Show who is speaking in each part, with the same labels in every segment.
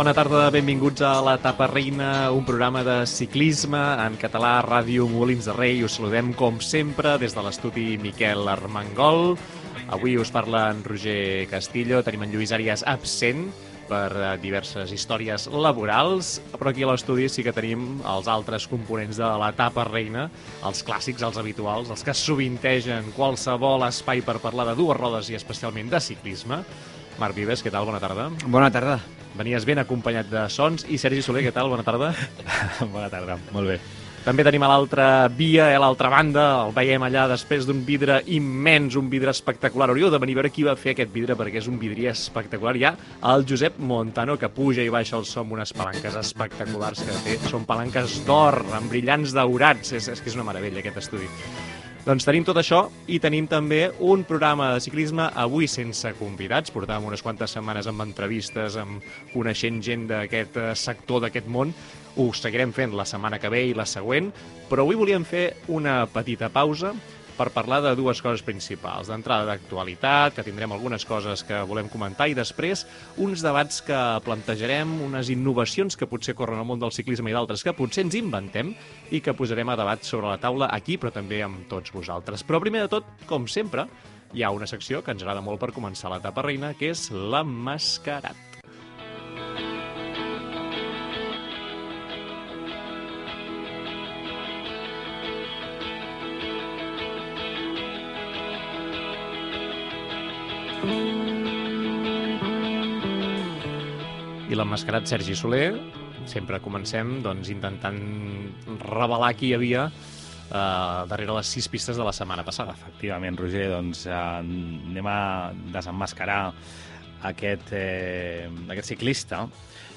Speaker 1: Bona tarda, benvinguts a la Tapa Reina, un programa de ciclisme en català a Ràdio Molins de Rei. Us saludem, com sempre, des de l'estudi Miquel Armengol. Avui us parla en Roger Castillo, tenim en Lluís Arias absent per eh, diverses històries laborals, però aquí a l'estudi sí que tenim els altres components de la Tapa Reina, els clàssics, els habituals, els que sovintegen qualsevol espai per parlar de dues rodes i especialment de ciclisme. Marc Vives, què tal? Bona tarda.
Speaker 2: Bona tarda.
Speaker 1: Venies ben acompanyat de sons. I Sergi Soler, què tal? Bona tarda.
Speaker 2: Bona tarda, molt bé.
Speaker 1: També tenim a l'altra via, a l'altra banda, el veiem allà després d'un vidre immens, un vidre espectacular. Hauríeu de venir a veure qui va fer aquest vidre, perquè és un vidrier espectacular. Hi ha el Josep Montano, que puja i baixa el som amb unes palanques espectaculars que té. Són palanques d'or, amb brillants daurats. És, és que és una meravella, aquest estudi. Doncs tenim tot això i tenim també un programa de ciclisme avui sense convidats. Portàvem unes quantes setmanes amb entrevistes, amb coneixent gent d'aquest eh, sector, d'aquest món. Ho seguirem fent la setmana que ve i la següent, però avui volíem fer una petita pausa per parlar de dues coses principals. D'entrada d'actualitat, que tindrem algunes coses que volem comentar, i després uns debats que plantejarem, unes innovacions que potser corren al món del ciclisme i d'altres que potser ens inventem i que posarem a debat sobre la taula aquí, però també amb tots vosaltres. Però primer de tot, com sempre, hi ha una secció que ens agrada molt per començar l'etapa reina, que és l'emmascarat. I l'emmascarat Sergi Soler, sempre comencem doncs, intentant revelar qui hi havia eh, darrere les sis pistes de la setmana passada.
Speaker 2: Efectivament, Roger, doncs eh, anem a desemmascarar aquest, eh, aquest ciclista,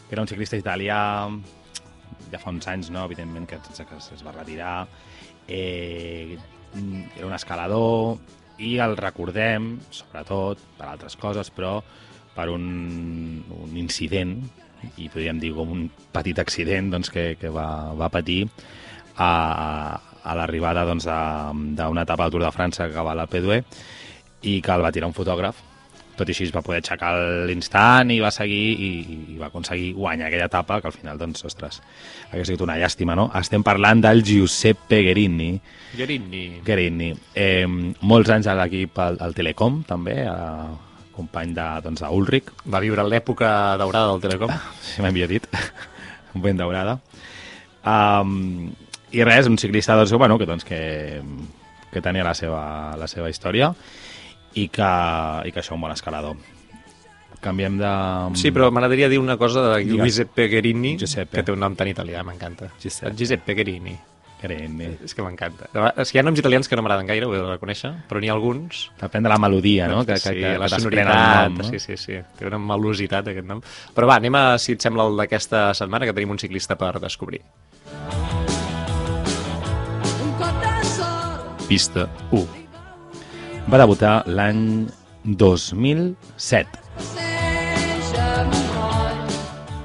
Speaker 2: que era un ciclista italià ja fa uns anys, no? evidentment, que, que es va retirar. Eh, era un escalador i el recordem, sobretot, per altres coses, però per un, un incident, i podríem dir com un petit accident doncs, que, que va, va patir a, a l'arribada doncs, d'una doncs, etapa al Tour de França que va a la P2 i que el va tirar un fotògraf tot i així es va poder aixecar l'instant i va seguir i, i va aconseguir guanyar aquella etapa que al final, doncs, ostres, hauria sigut una llàstima, no? Estem parlant del Giuseppe Guerini.
Speaker 1: Guerini.
Speaker 2: Guerini. Eh, molts anys a l'equip al, al Telecom, també, a, company de, doncs, d'Ulrich.
Speaker 1: Va viure l'època daurada del Telecom.
Speaker 2: Sí, m'havia dit. ben daurada. Um, I res, un ciclista doncs, bueno, que, doncs, que, que tenia la seva, la seva història i que, i que això un bon escalador. Canviem de...
Speaker 1: Sí, però m'agradaria dir una cosa de Giuseppe Guerini,
Speaker 2: Giuseppe.
Speaker 1: que té un nom tan italià, m'encanta.
Speaker 2: Giuseppe.
Speaker 1: Giuseppe Guerini.
Speaker 2: Guerini.
Speaker 1: És que m'encanta. És que hi ha noms italians que no m'agraden gaire, ho he de reconèixer, però n'hi ha alguns...
Speaker 2: Depèn de la melodia, no?
Speaker 1: Que, que, sí, que, la sonoritat, nom, no? sí, sí, sí. Té una melositat, aquest nom. Però va, anem a, si et sembla, el d'aquesta setmana, que tenim un ciclista per descobrir. Pista 1.
Speaker 2: Va debutar l'any 2007.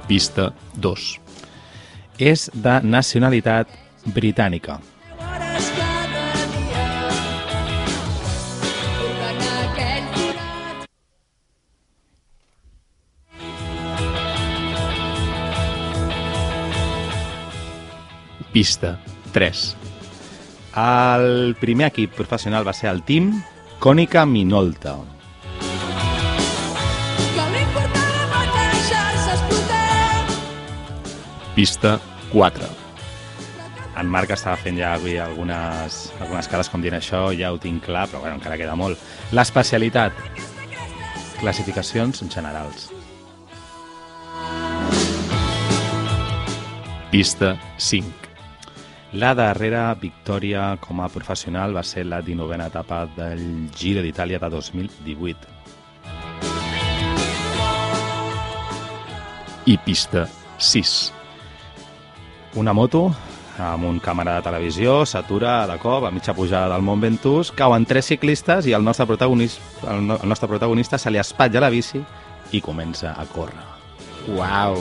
Speaker 1: Pista 2.
Speaker 2: És de nacionalitat britànica.
Speaker 1: Pista 3.
Speaker 2: El primer equip professional va ser el Team Cònica Minolta.
Speaker 1: Pista 4.
Speaker 2: En Marc estava fent ja avui algunes, algunes cares com dient això, ja ho tinc clar, però bueno, encara queda molt. L'especialitat, classificacions generals.
Speaker 1: Pista 5.
Speaker 2: La darrera victòria com a professional va ser la 19a etapa del Giro d'Itàlia de 2018.
Speaker 1: I pista 6.
Speaker 2: Una moto amb un càmera de televisió, s'atura de cop a mitja pujada del Mont Ventoux, cauen tres ciclistes i el nostre protagonista, el, no, el nostre protagonista se li espatlla la bici i comença a córrer.
Speaker 1: Uau!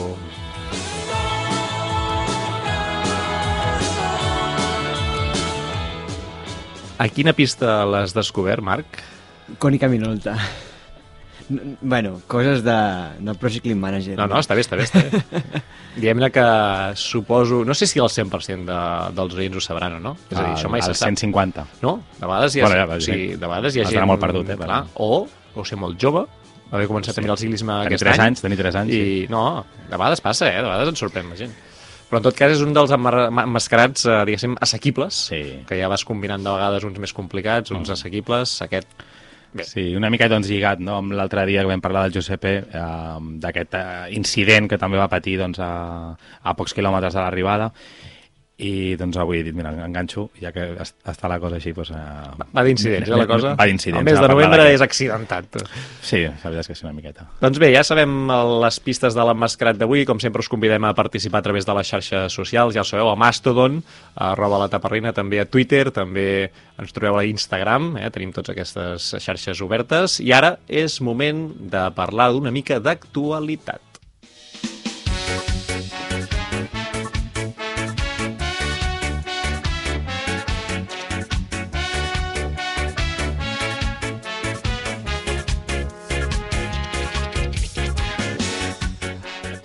Speaker 1: A quina pista l'has descobert, Marc?
Speaker 3: Cònica Minolta. Bueno, coses de, de Pro Cycling Manager.
Speaker 1: No, no, està bé, està bé, està bé. Diguem-ne que suposo... No sé si el 100% de, dels oients ho sabran o no. És a dir, això mai
Speaker 2: el
Speaker 1: se sap.
Speaker 2: 150.
Speaker 1: No? De vegades hi ha,
Speaker 2: Bueno, ja,
Speaker 1: o sigui,
Speaker 2: sí.
Speaker 1: de vegades hi ha gent...
Speaker 2: molt perdut, eh,
Speaker 1: Clar, o, o ser molt jove, haver començat
Speaker 2: Sí.
Speaker 1: a mirar el ciclisme
Speaker 2: Tenir
Speaker 1: aquest
Speaker 2: 3
Speaker 1: any.
Speaker 2: anys, tenir 3 anys,
Speaker 1: I
Speaker 2: sí.
Speaker 1: no, de vegades passa, eh? De vegades ens sorprèn la gent. Però en tot cas és un dels emma- ma- emmascarats, eh, diguéssim, assequibles,
Speaker 2: Sí.
Speaker 1: que ja vas combinant de vegades uns més complicats, uns assequibles, aquest... Bé.
Speaker 2: Sí, una mica doncs, lligat no? amb l'altre dia que vam parlar del Giuseppe, eh, d'aquest eh, incident que també va patir doncs, a, a pocs quilòmetres de l'arribada, i doncs avui he dit, mira, enganxo, ja que es- està la cosa així, doncs... Eh,
Speaker 1: Va d'incidents, eh, la cosa?
Speaker 2: Va d'incidents.
Speaker 1: El mes de novembre és accidentat.
Speaker 2: Sí, la veritat és que sí, una miqueta.
Speaker 1: Doncs bé, ja sabem les pistes de l'emmascarat d'avui. Com sempre us convidem a participar a través de les xarxes socials. Ja ho sabeu, a Mastodon, a arroba la taparrina, també a Twitter, també ens trobeu a Instagram. Eh? Tenim totes aquestes xarxes obertes. I ara és moment de parlar d'una mica d'actualitat.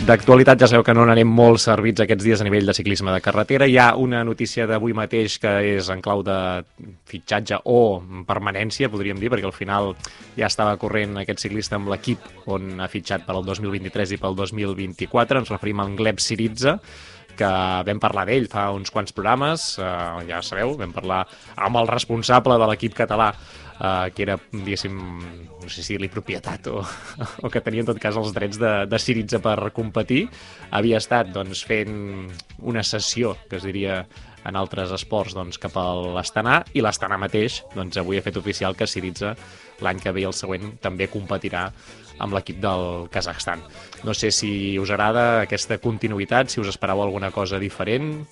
Speaker 1: D'actualitat ja sabeu que no n'anem molt servits aquests dies a nivell de ciclisme de carretera. Hi ha una notícia d'avui mateix que és en clau de fitxatge o permanència, podríem dir, perquè al final ja estava corrent aquest ciclista amb l'equip on ha fitxat per al 2023 i pel 2024. Ens referim a en Gleb Siritza, que vam parlar d'ell fa uns quants programes, eh, ja sabeu, vam parlar amb el responsable de l'equip català, eh, que era, diguéssim, no sé si li propietat o, o que tenia en tot cas els drets de, de Siritza per competir. Havia estat doncs, fent una sessió, que es diria en altres esports, doncs, cap a l'Astana, i l'Astana mateix doncs, avui ha fet oficial que Siritza l'any que ve i el següent també competirà amb l'equip del Kazakhstan. No sé si us agrada aquesta continuïtat, si us esperàveu alguna cosa diferent.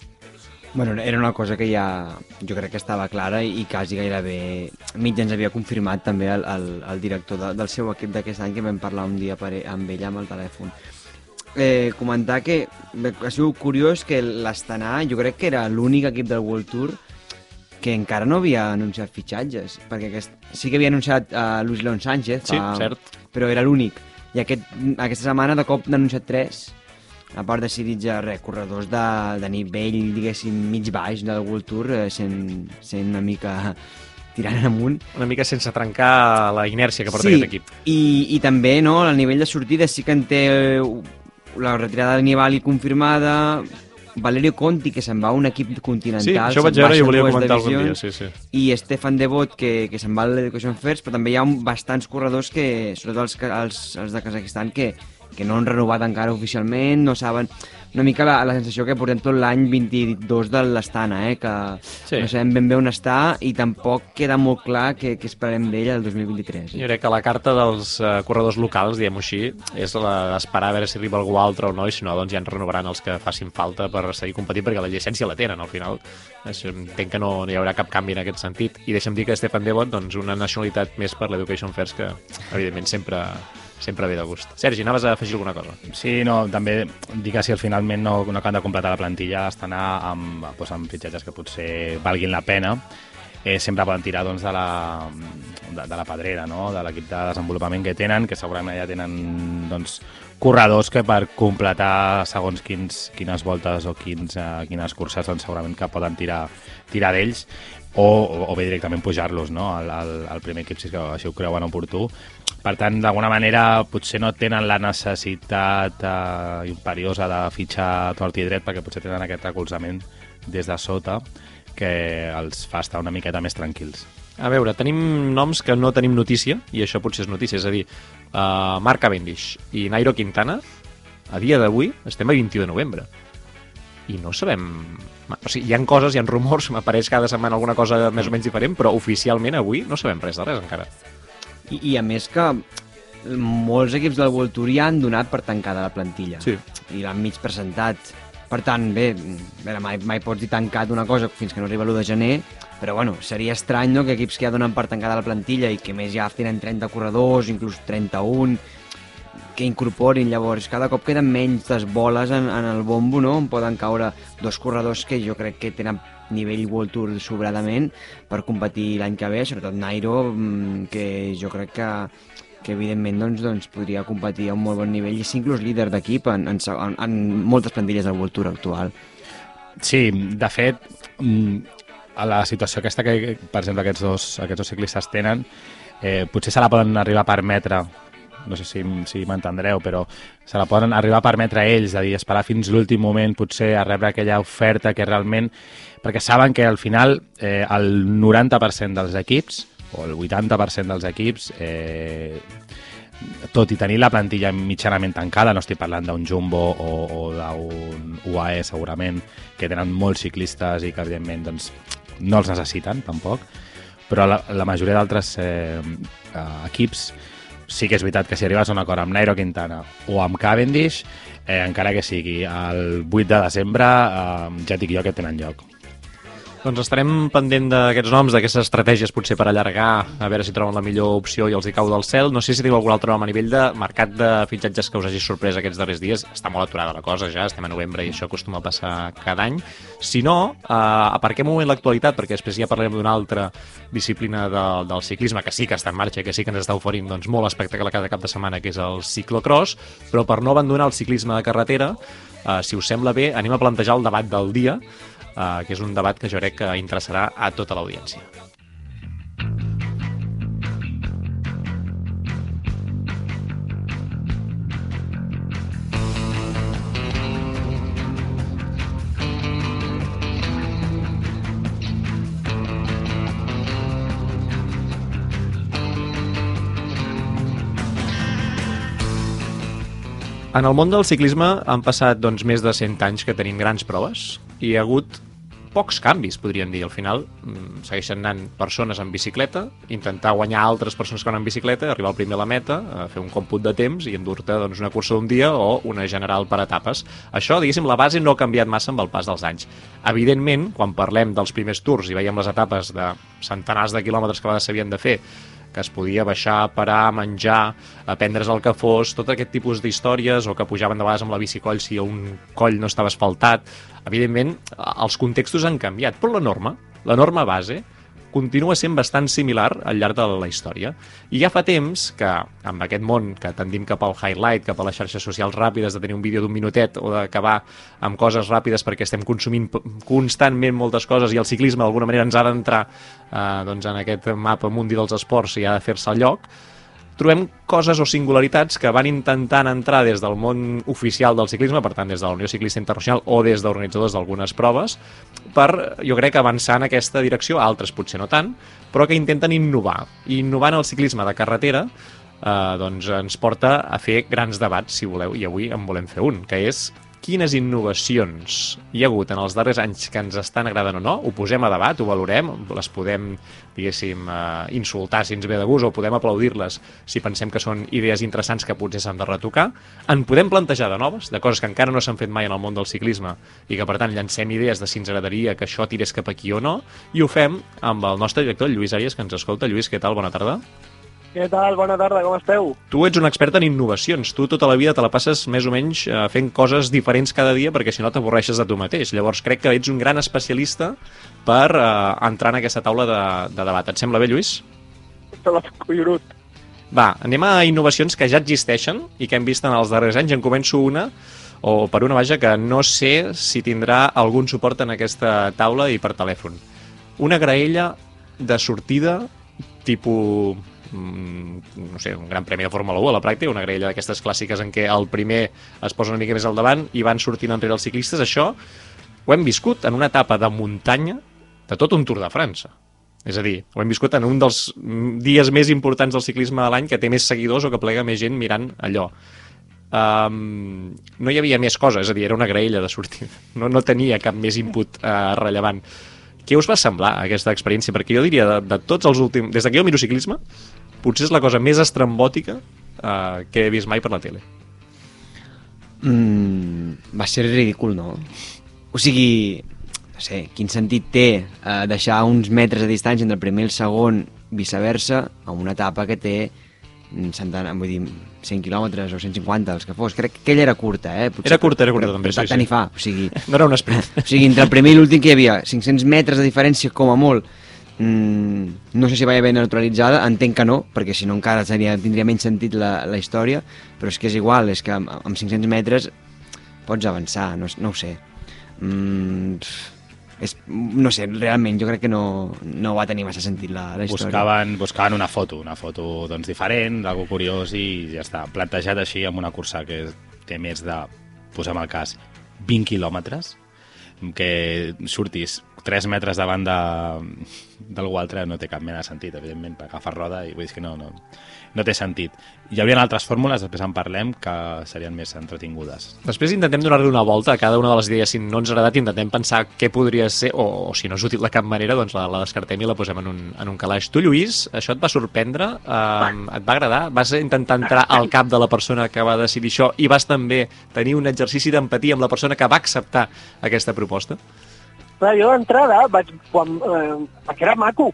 Speaker 3: Bueno, era una cosa que ja jo crec que estava clara i quasi gairebé mig ens havia confirmat també el, el, el director de, del seu equip d'aquest any que vam parlar un dia per, amb ell amb el telèfon. Eh, comentar que ha sigut curiós que l'Astana jo crec que era l'únic equip del World Tour que encara no havia anunciat fitxatges, perquè aquest, sí que havia anunciat uh, Luis León Sánchez,
Speaker 1: Sí, cert.
Speaker 3: però era l'únic. I aquest, aquesta setmana de cop n'ha anunciat tres, a part de Siritza, res, corredors de, de nivell, diguéssim, mig baix del World Tour, eh, sent, sent una mica tirant amunt.
Speaker 1: Una mica sense trencar la inèrcia que porta aquest equip.
Speaker 3: I, i també, no, el nivell de sortida sí que en té eh, la retirada de Nibali confirmada, Valerio Conti, que se'n va a un equip continental.
Speaker 1: Sí, això vaig veure i ho volia comentar algun dia,
Speaker 3: divisions,
Speaker 1: sí, sí.
Speaker 3: i Stefan Devot, que, que se'n va a l'Education First, però també hi ha un, bastants corredors, que, sobretot els, els, els de Kazakhstan, que, que no han renovat encara oficialment, no saben... Una mica la, la sensació que portem tot l'any 22 de l'Estana, eh? que
Speaker 1: Sí.
Speaker 3: no sabem ben bé on està i tampoc queda molt clar què, què esperem d'ell el 2023.
Speaker 1: Jo crec que la carta dels uh, corredors locals, diguem-ho així, és la d'esperar a veure si arriba algú altre o no, i si no, doncs ja en renovaran els que facin falta per seguir competint, perquè la llicència la tenen, al final. Això, entenc que no, no hi haurà cap canvi en aquest sentit. I deixa'm dir que Stefan Devot, doncs, una nacionalitat més per l'Education First, que, evidentment, sempre, sempre ve de gust. Sergi, anaves a afegir alguna cosa?
Speaker 2: Sí, no, també dir que si al finalment no, no acaben de completar la plantilla està anar amb, doncs, amb fitxatges que potser valguin la pena eh, sempre poden tirar doncs, de, la, de, de la pedrera, no? de l'equip de desenvolupament que tenen, que segurament ja tenen doncs, corredors que per completar segons quins, quines voltes o quins, uh, quines curses doncs, segurament que poden tirar, tirar d'ells o, o, bé directament pujar-los no? al, al, al primer equip si així ho creuen oportú. Per tant, d'alguna manera, potser no tenen la necessitat eh, imperiosa de fitxar tort i dret perquè potser tenen aquest recolzament des de sota que els fa estar una miqueta més tranquils.
Speaker 1: A veure, tenim noms que no tenim notícia, i això potser és notícia, és a dir, uh, Marc Cavendish i Nairo Quintana, a dia d'avui estem a 21 de novembre. I no sabem... O sigui, hi han coses, hi han rumors, m'apareix cada setmana alguna cosa més o menys diferent, però oficialment avui no sabem res de res encara.
Speaker 3: I, I a més que molts equips del World Tour ja han donat per tancada la plantilla.
Speaker 1: Sí.
Speaker 3: I l'han mig presentat. Per tant, bé, veure, mai, mai pots dir tancat una cosa fins que no arriba l'1 de gener, però bueno, seria estrany no, que equips que ja donen per tancada la plantilla i que més ja tenen 30 corredors, inclús 31, que incorporin llavors, cada cop queden menys les boles en, en el bombo, no? on poden caure dos corredors que jo crec que tenen nivell World Tour sobradament per competir l'any que ve, sobretot Nairo, mm, que jo crec que que evidentment doncs, doncs, podria competir a un molt bon nivell i ser inclús líder d'equip en, en, en, en moltes plantilles del World Tour actual.
Speaker 2: Sí, de fet, mm, a la situació aquesta que, per exemple, aquests dos, aquests dos ciclistes tenen, eh, potser se la poden arribar a permetre no sé si, si m'entendreu, però se la poden arribar a permetre ells, de dir, esperar fins l'últim moment potser a rebre aquella oferta que realment... Perquè saben que al final eh, el 90% dels equips, o el 80% dels equips, eh, tot i tenir la plantilla mitjanament tancada, no estic parlant d'un Jumbo o, o d'un UAE segurament, que tenen molts ciclistes i que evidentment doncs, no els necessiten tampoc, però la, la majoria d'altres eh, eh, equips sí que és veritat que si arribes a un acord amb Nairo Quintana o amb Cavendish, eh, encara que sigui el 8 de desembre, eh, ja dic jo que tenen lloc.
Speaker 1: Doncs estarem pendent d'aquests noms, d'aquestes estratègies potser per allargar, a veure si troben la millor opció i els hi cau del cel. No sé si teniu algun altre nom a nivell de mercat de fitxatges que us hagi sorprès aquests darrers dies. Està molt aturada la cosa ja, estem a novembre i això acostuma a passar cada any. Si no, eh, aparquem un moment l'actualitat, perquè després ja parlarem d'una altra disciplina de, del ciclisme, que sí que està en marxa, que sí que ens està oferint doncs, molt espectacle cada cap de setmana, que és el ciclocross, però per no abandonar el ciclisme de carretera, eh, si us sembla bé, anem a plantejar el debat del dia, eh, que és un debat que jo crec que interessarà a tota l'audiència. En el món del ciclisme han passat doncs, més de 100 anys que tenim grans proves hi ha hagut pocs canvis, podríem dir. Al final mm, segueixen anant persones en bicicleta, intentar guanyar altres persones que van en bicicleta, arribar al primer a la meta, a fer un còmput de temps i endur-te doncs, una cursa d'un dia o una general per etapes. Això, diguéssim, la base no ha canviat massa amb el pas dels anys. Evidentment, quan parlem dels primers tours i veiem les etapes de centenars de quilòmetres que a vegades s'havien de fer, que es podia baixar, parar, menjar, prendre's el que fos, tot aquest tipus d'històries, o que pujaven de vegades amb la bicicoll si un coll no estava asfaltat. Evidentment, els contextos han canviat, però la norma, la norma base, continua sent bastant similar al llarg de la història. I ja fa temps que, amb aquest món que tendim cap al highlight, cap a les xarxes socials ràpides, de tenir un vídeo d'un minutet o d'acabar amb coses ràpides perquè estem consumint constantment moltes coses i el ciclisme d'alguna manera ens ha d'entrar eh, doncs, en aquest mapa mundi dels esports i ha de fer-se al lloc, trobem coses o singularitats que van intentant entrar des del món oficial del ciclisme, per tant des de la Unió Ciclista Internacional o des d'organitzadors d'algunes proves, per, jo crec, avançar en aquesta direcció, altres potser no tant, però que intenten innovar. I innovant el ciclisme de carretera eh, doncs ens porta a fer grans debats, si voleu, i avui en volem fer un, que és quines innovacions hi ha hagut en els darrers anys que ens estan agradant o no, ho posem a debat, ho valorem, les podem, diguéssim, eh, insultar si ens ve de gust o podem aplaudir-les si pensem que són idees interessants que potser s'han de retocar. En podem plantejar de noves, de coses que encara no s'han fet mai en el món del ciclisme i que, per tant, llancem idees de si ens agradaria que això tirés cap aquí o no, i ho fem amb el nostre director, Lluís Arias, que ens escolta. Lluís, què tal? Bona tarda.
Speaker 4: Què tal? Bona tarda, com esteu?
Speaker 1: Tu ets un expert en innovacions. Tu tota la vida te la passes més o menys eh, fent coses diferents cada dia perquè si no t'avorreixes de tu mateix. Llavors crec que ets un gran especialista per eh, entrar en aquesta taula de, de debat. Et sembla bé, Lluís?
Speaker 4: Se l'ha collonut.
Speaker 1: Va, anem a innovacions que ja existeixen i que hem vist en els darrers anys. En començo una, o per una vaja, que no sé si tindrà algun suport en aquesta taula i per telèfon. Una graella de sortida tipus no sé, un gran premi de Fórmula 1 a la pràctica, una graella d'aquestes clàssiques en què el primer es posa una mica més al davant i van sortint enrere els ciclistes, això ho hem viscut en una etapa de muntanya de tot un Tour de França. És a dir, ho hem viscut en un dels dies més importants del ciclisme de l'any que té més seguidors o que plega més gent mirant allò. Um, no hi havia més coses, és a dir, era una graella de sortida. No, no tenia cap més input uh, rellevant. Què us va semblar aquesta experiència? Perquè jo diria, de, de tots els últims... Des que jo miro ciclisme, potser és la cosa més estrambòtica uh, que he vist mai per la tele.
Speaker 3: Mm, va ser ridícul, no? O sigui, no sé, quin sentit té eh, deixar uns metres de distància entre el primer i el segon, viceversa, en una etapa que té centena, vull dir, 100 quilòmetres o 150, els que fos. Crec que aquella era curta, eh?
Speaker 1: Potser, era curta, era curta però, també,
Speaker 3: sí,
Speaker 1: sí.
Speaker 3: Tant fa, o sigui...
Speaker 1: No era un sprint.
Speaker 3: O sigui, entre el primer i l'últim que hi havia 500 metres de diferència com a molt. Mm, no sé si vaya ben neutralitzada, entenc que no, perquè si no encara seria, tindria menys sentit la, la història, però és que és igual, és que amb, amb 500 metres pots avançar, no, no ho sé. Mm, és, no sé, realment, jo crec que no, no va tenir massa sentit la, la història.
Speaker 2: Buscaven, buscaven una foto, una foto doncs, diferent, algo curiós i ja està. Plantejat així amb una cursa que té més de, posem el cas, 20 quilòmetres, que surtis 3 metres davant de, d'algú altre no té cap mena de sentit, evidentment, per agafar roda i vull dir que no, no, no té sentit. Hi haurien altres fórmules, després en parlem, que serien més entretingudes.
Speaker 1: Després intentem donar-li una volta a cada una de les idees. Si no ens ha agradat, intentem pensar què podria ser, o, o si no és útil de cap manera, doncs la, la descartem i la posem en un, en un calaix. Tu, Lluís, això et va sorprendre? Um, et va agradar? Vas intentar entrar al cap de la persona que va decidir això i vas també tenir un exercici d'empatia amb la persona que va acceptar aquesta proposta?
Speaker 4: Clar, jo d'entrada vaig... Quan, eh, perquè era maco.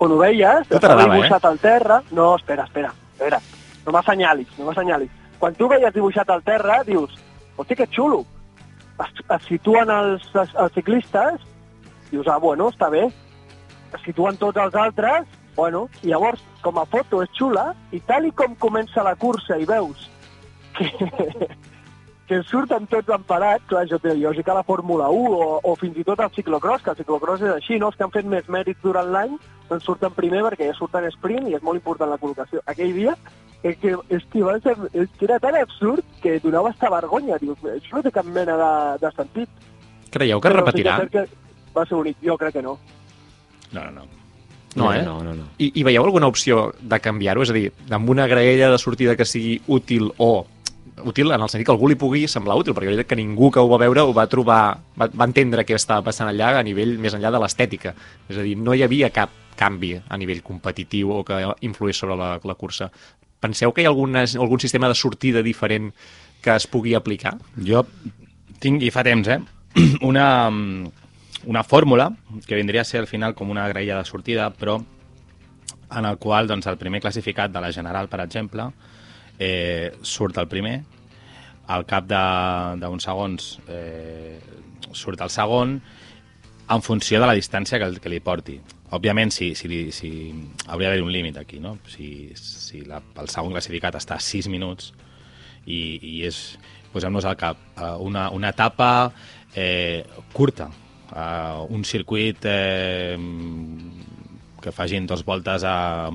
Speaker 4: Quan ho veies,
Speaker 1: t'agradava,
Speaker 4: estava
Speaker 1: eh?
Speaker 4: dibuixat al terra... No, espera, espera, espera. No m'assenyalis, no m'assenyalis. Quan tu veies dibuixat al terra, dius, hosti, que xulo. Es, es situen els, els, els ciclistes, dius, ah, bueno, està bé. Es situen tots els altres, bueno, i llavors, com a foto és xula, i tal i com comença la cursa i veus que, que surten tots emparats, clar, això té lògica a la Fórmula 1 o, o fins i tot al ciclocross, que el ciclocross és així, no? Els que han fet més mèrits durant l'any doncs surten primer perquè ja surten sprint i és molt important la col·locació. Aquell dia, és que, és que, va ser, és que era tan absurd que donava esta vergonya. Dius, això no té cap mena de, de sentit.
Speaker 1: Creieu que es
Speaker 4: Però sí
Speaker 1: repetirà?
Speaker 4: cert que va ser bonic, jo crec que no.
Speaker 2: No, no, no.
Speaker 1: No, eh?
Speaker 3: No, no, no.
Speaker 1: I, I veieu alguna opció de canviar-ho? És a dir, amb una graella de sortida que sigui útil o útil en el sentit que algú li pugui semblar útil, perquè jo crec que ningú que ho va veure ho va trobar, va, va entendre què estava passant allà a nivell més enllà de l'estètica. És a dir, no hi havia cap canvi a nivell competitiu o que influís sobre la, la cursa. Penseu que hi ha alguna, algun sistema de sortida diferent que es pugui aplicar?
Speaker 2: Jo tinc, i fa temps, eh, una, una fórmula que vindria a ser al final com una graella de sortida, però en el qual doncs, el primer classificat de la General, per exemple, surt el primer, al cap d'uns segons eh, surt el segon, en funció de la distància que, que li porti. Òbviament, si, si, si, hauria d'haver un límit aquí, no? Si, si la, el segon classificat està a 6 minuts i, i és, posem-nos al cap, eh, una, una etapa eh, curta, eh, un circuit eh, que facin dos voltes a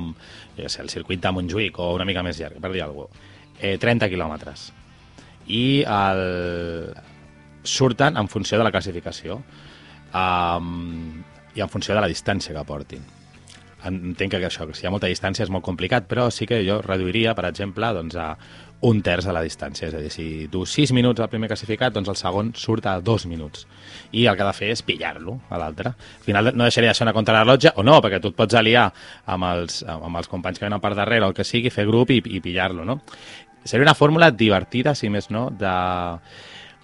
Speaker 2: què sé, el circuit de Montjuïc o una mica més llarg, per dir alguna cosa, eh, 30 quilòmetres. I el... surten en funció de la classificació um, i en funció de la distància que portin. Entenc que això, que si hi ha molta distància és molt complicat, però sí que jo reduiria, per exemple, doncs, a un terç de la distància. És a dir, si du 6 minuts al primer classificat, doncs el segon surt a 2 minuts. I el que ha de fer és pillar-lo a l'altre. Al final no deixaria això anar contra la rellotge, o no, perquè tu et pots aliar amb els, amb els companys que venen per darrere o el que sigui, fer grup i, i pillar-lo, no? Seria una fórmula divertida, si més no, de,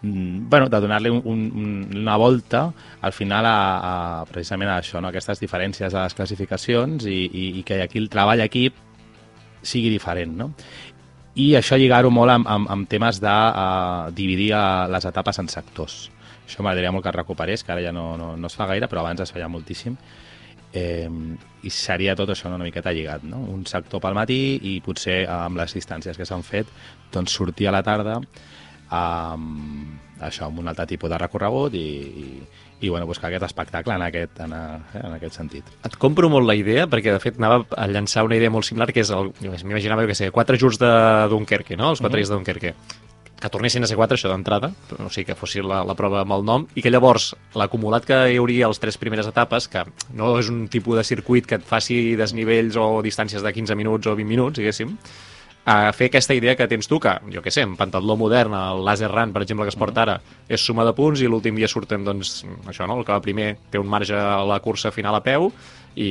Speaker 2: mm, bueno, de donar-li un, un, una volta al final a, a precisament a això, no? aquestes diferències a les classificacions i, i, i que aquí el treball equip sigui diferent, no? I això lligar-ho molt amb, amb, amb temes de uh, dividir uh, les etapes en sectors. Això m'agradaria molt que es recuperés, que ara ja no, no, no es fa gaire, però abans es feia moltíssim. Eh, I seria tot això una miqueta lligat, no? Un sector pel matí i potser eh, amb les distàncies que s'han fet, doncs sortir a la tarda amb això, amb un altre tipus de recorregut i, i, i bueno, buscar aquest espectacle en aquest, en, a, en aquest sentit.
Speaker 1: Et compro molt la idea, perquè de fet anava a llançar una idea molt similar, que és, el, m'imaginava, jo què sé, quatre jours de Dunkerque, no? Els quatre dies de Dunkerque que tornessin a ser quatre, això d'entrada, o sigui, que fossi la, la prova amb el nom, i que llavors l'acumulat que hi hauria a les tres primeres etapes, que no és un tipus de circuit que et faci desnivells o distàncies de 15 minuts o 20 minuts, diguéssim, a fer aquesta idea que tens tu, que, jo què sé, en pentatló modern, el laser run, per exemple, que es porta ara, és suma de punts i l'últim dia surten, doncs, això, no? El que va primer té un marge a la cursa final a peu i,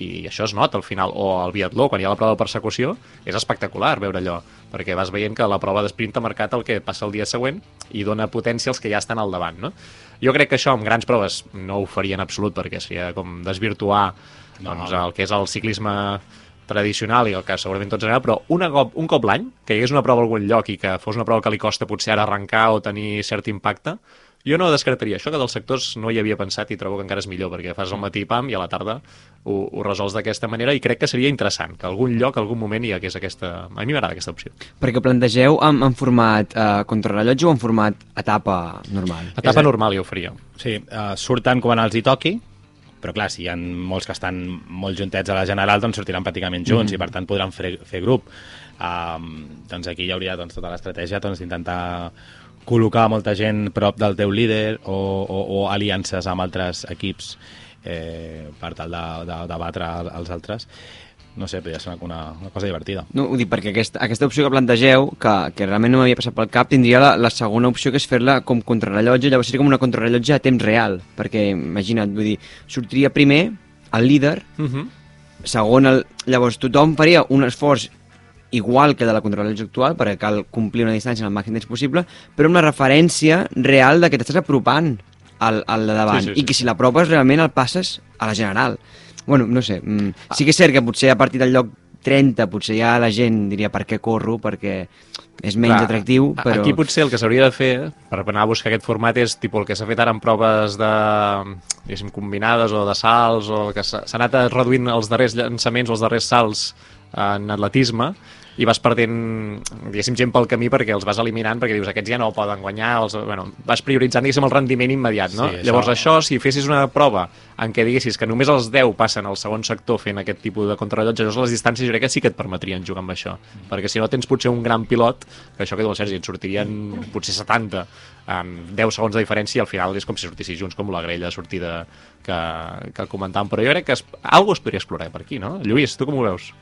Speaker 1: i això es nota al final. O el biatló, quan hi ha la prova de persecució, és espectacular veure allò, perquè vas veient que la prova d'esprint ha marcat el que passa el dia següent i dona potència als que ja estan al davant, no? Jo crec que això amb grans proves no ho faria en absolut, perquè seria com desvirtuar doncs, el que és el ciclisme tradicional i el que segurament tots agrada, però una cop, un cop l'any, que hi hagués una prova a algun lloc i que fos una prova que li costa potser ara arrencar o tenir cert impacte, Jo no descartaria això, que dels sectors no hi havia pensat i trobo que encara és millor, perquè fas al matí pam i a la tarda ho, ho resols d'aquesta manera i crec que seria interessant que algun lloc, algun moment hi hagués aquesta... A mi m'agrada aquesta opció.
Speaker 3: Perquè plantegeu en, en format eh, contrarrellotge o en format etapa normal?
Speaker 1: Etapa normal jo ho faria.
Speaker 2: Sí, uh, surten quan els hi toqui, però clar, si hi ha molts que estan molt juntets a la general, doncs sortiran pràcticament junts mm -hmm. i per tant podran fer, fer grup. Um, doncs aquí hi hauria doncs, tota l'estratègia doncs, d'intentar col·locar molta gent prop del teu líder o, o, o aliances amb altres equips eh, per tal de, de, de batre els altres no sé, podria ser una, una cosa divertida.
Speaker 3: No, ho dic perquè aquesta, aquesta opció que plantegeu, que, que realment no m'havia passat pel cap, tindria la, la segona opció, que és fer-la com contrarrellotge, llavors seria com una contrarrellotge a temps real, perquè, imagina't, vull dir, sortiria primer el líder,
Speaker 1: Uh -huh.
Speaker 3: segon, el, llavors tothom faria un esforç igual que de la contrarrellotge actual, perquè cal complir una distància en el màxim temps possible, però amb la referència real de que t'estàs apropant al, al de davant,
Speaker 1: Sí, sí, sí.
Speaker 3: i que si l'apropes realment el passes a la general. Bueno, no sé, mm, sí que és cert que potser a partir del lloc 30 potser ja la gent diria per què corro, perquè és menys
Speaker 1: Clar,
Speaker 3: atractiu, però...
Speaker 1: Aquí potser el que s'hauria de fer per anar a buscar aquest format és tipus el que s'ha fet ara en proves de, diguéssim, combinades o de salts o que s'ha anat reduint els darrers llançaments o els darrers salts en atletisme i vas perdent, diguéssim, gent pel camí perquè els vas eliminant, perquè dius, aquests ja no poden guanyar, els, bueno, vas prioritzant, diguéssim, el rendiment immediat, no?
Speaker 2: Sí, això-
Speaker 1: Llavors això, si fessis una prova en què diguessis que només els 10 passen al segon sector fent aquest tipus de contrarrellotge, llavors les distàncies jo crec que sí que et permetrien jugar amb això, perquè si no tens potser un gran pilot, que això que diu el Sergi, et sortirien potser 70 amb 10 segons de diferència i al final és com si sortissis junts com la grella sortida que, que comentàvem, però jo crec que es, algo es podria explorar per aquí, no? Lluís, tu com ho veus?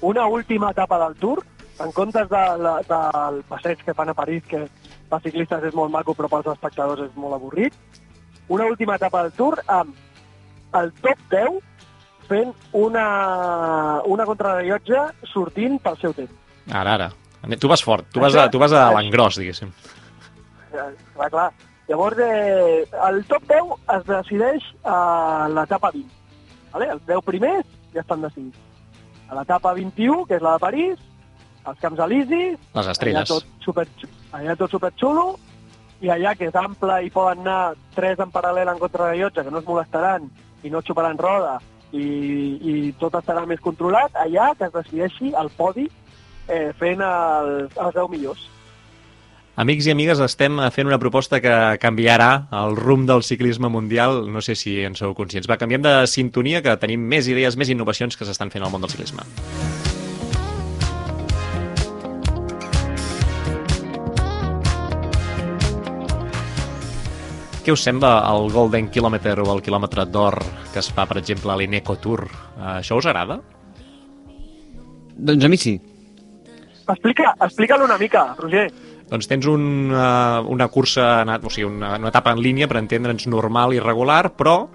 Speaker 4: Una última etapa del Tour, en comptes de, la, del passeig que fan a París, que per ciclistes és molt maco però pels espectadors és molt avorrit, una última etapa del Tour amb el top 10 fent una, una contrarrellotge sortint pel seu temps.
Speaker 1: Ara, ara. Tu vas fort, tu vas a, tu vas a l'engròs, diguéssim.
Speaker 4: Clar, clar. Llavors, eh, el top 10 es decideix a l'etapa 20. Vale? Els 10 primers ja estan decidits. A l'etapa 21, que és la de París, els Camps Elisis,
Speaker 1: Les
Speaker 4: allà
Speaker 1: estrelles.
Speaker 4: tot, super, allà tot superxulo, i allà que és ample i poden anar tres en paral·lel en contrarrellotge, que no es molestaran i no et xuparan roda, i, i tot estarà més controlat, allà que es decideixi el podi eh, fent els, els 10 millors.
Speaker 1: Amics i amigues, estem fent una proposta que canviarà el rumb del ciclisme mundial. No sé si en sou conscients. Va, canviem de sintonia, que tenim més idees, més innovacions que s'estan fent al món del ciclisme. Què us sembla el Golden Kilometer o el quilòmetre d'or que es fa, per exemple, a l'Ineco Tour? Això us agrada?
Speaker 3: Doncs a mi sí.
Speaker 4: Explica, explica-lo una mica, Roger.
Speaker 1: Doncs tens un, uh, una cursa, o sigui, una, una etapa en línia, per entendre'ns, normal i regular, però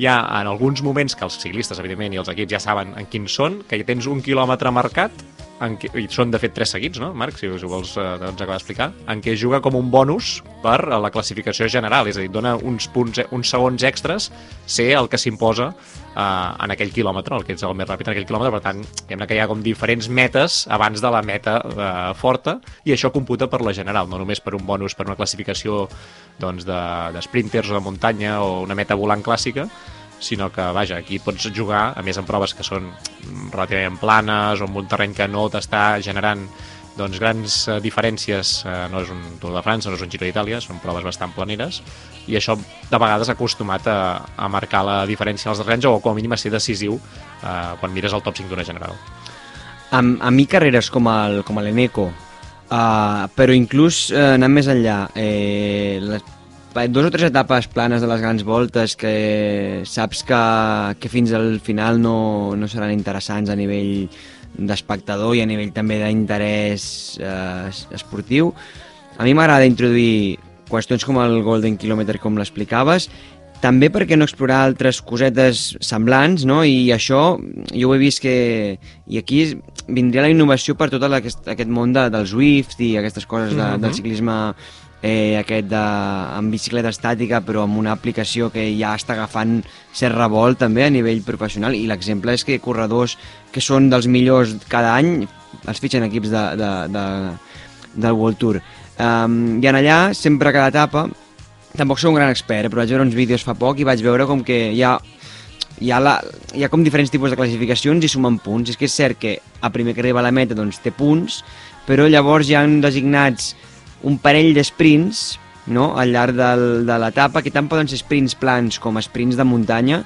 Speaker 1: hi ha en alguns moments que els ciclistes, evidentment, i els equips ja saben en quins són, que hi tens un quilòmetre marcat, en què, i són de fet tres seguits, no, Marc, si us ho vols eh, doncs acabar d'explicar, en què juga com un bonus per a la classificació general, és a dir, dona uns, punts, uns segons extras ser el que s'imposa eh, en aquell quilòmetre, el que és el més ràpid en aquell quilòmetre, per tant, diguem que hi ha com diferents metes abans de la meta eh, forta, i això computa per la general, no només per un bonus per una classificació doncs, de, de sprinters o de muntanya o una meta volant clàssica, sinó que, vaja, aquí pots jugar, a més en proves que són relativament planes o en un terreny que no t'està generant doncs, grans eh, diferències, eh, no és un Tour de França, no és un Giro d'Itàlia, són proves bastant planeres, i això de vegades ha acostumat a, a marcar la diferència als terrenys o com a mínim a ser decisiu eh, quan mires el top 5 d'una general.
Speaker 3: A, a mi carreres com el, com l'Eneco, uh, però inclús uh, anant més enllà, eh, les, dos o tres etapes planes de les grans voltes que saps que, que fins al final no, no seran interessants a nivell d'espectador i a nivell també d'interès eh, es- esportiu. A mi m'agrada introduir qüestions com el Golden Kilometer, com l'explicaves, també perquè no explorar altres cosetes semblants, no? I això jo ho he vist que... I aquí vindria la innovació per tot aquest, aquest món de, del Swift i aquestes coses de, del ciclisme eh, aquest de, amb bicicleta estàtica però amb una aplicació que ja està agafant cert revolt també a nivell professional i l'exemple és que corredors que són dels millors cada any els fitxen equips de, de, de, del World Tour um, i en allà sempre cada etapa tampoc sóc un gran expert, però vaig veure uns vídeos fa poc i vaig veure com que hi ha, hi ha, la, hi ha com diferents tipus de classificacions i sumen punts. És que és cert que a primer que arriba a la meta doncs, té punts, però llavors hi han designats un parell d'esprints no? al llarg del, de l'etapa, que tant poden ser sprints plans com sprints de muntanya,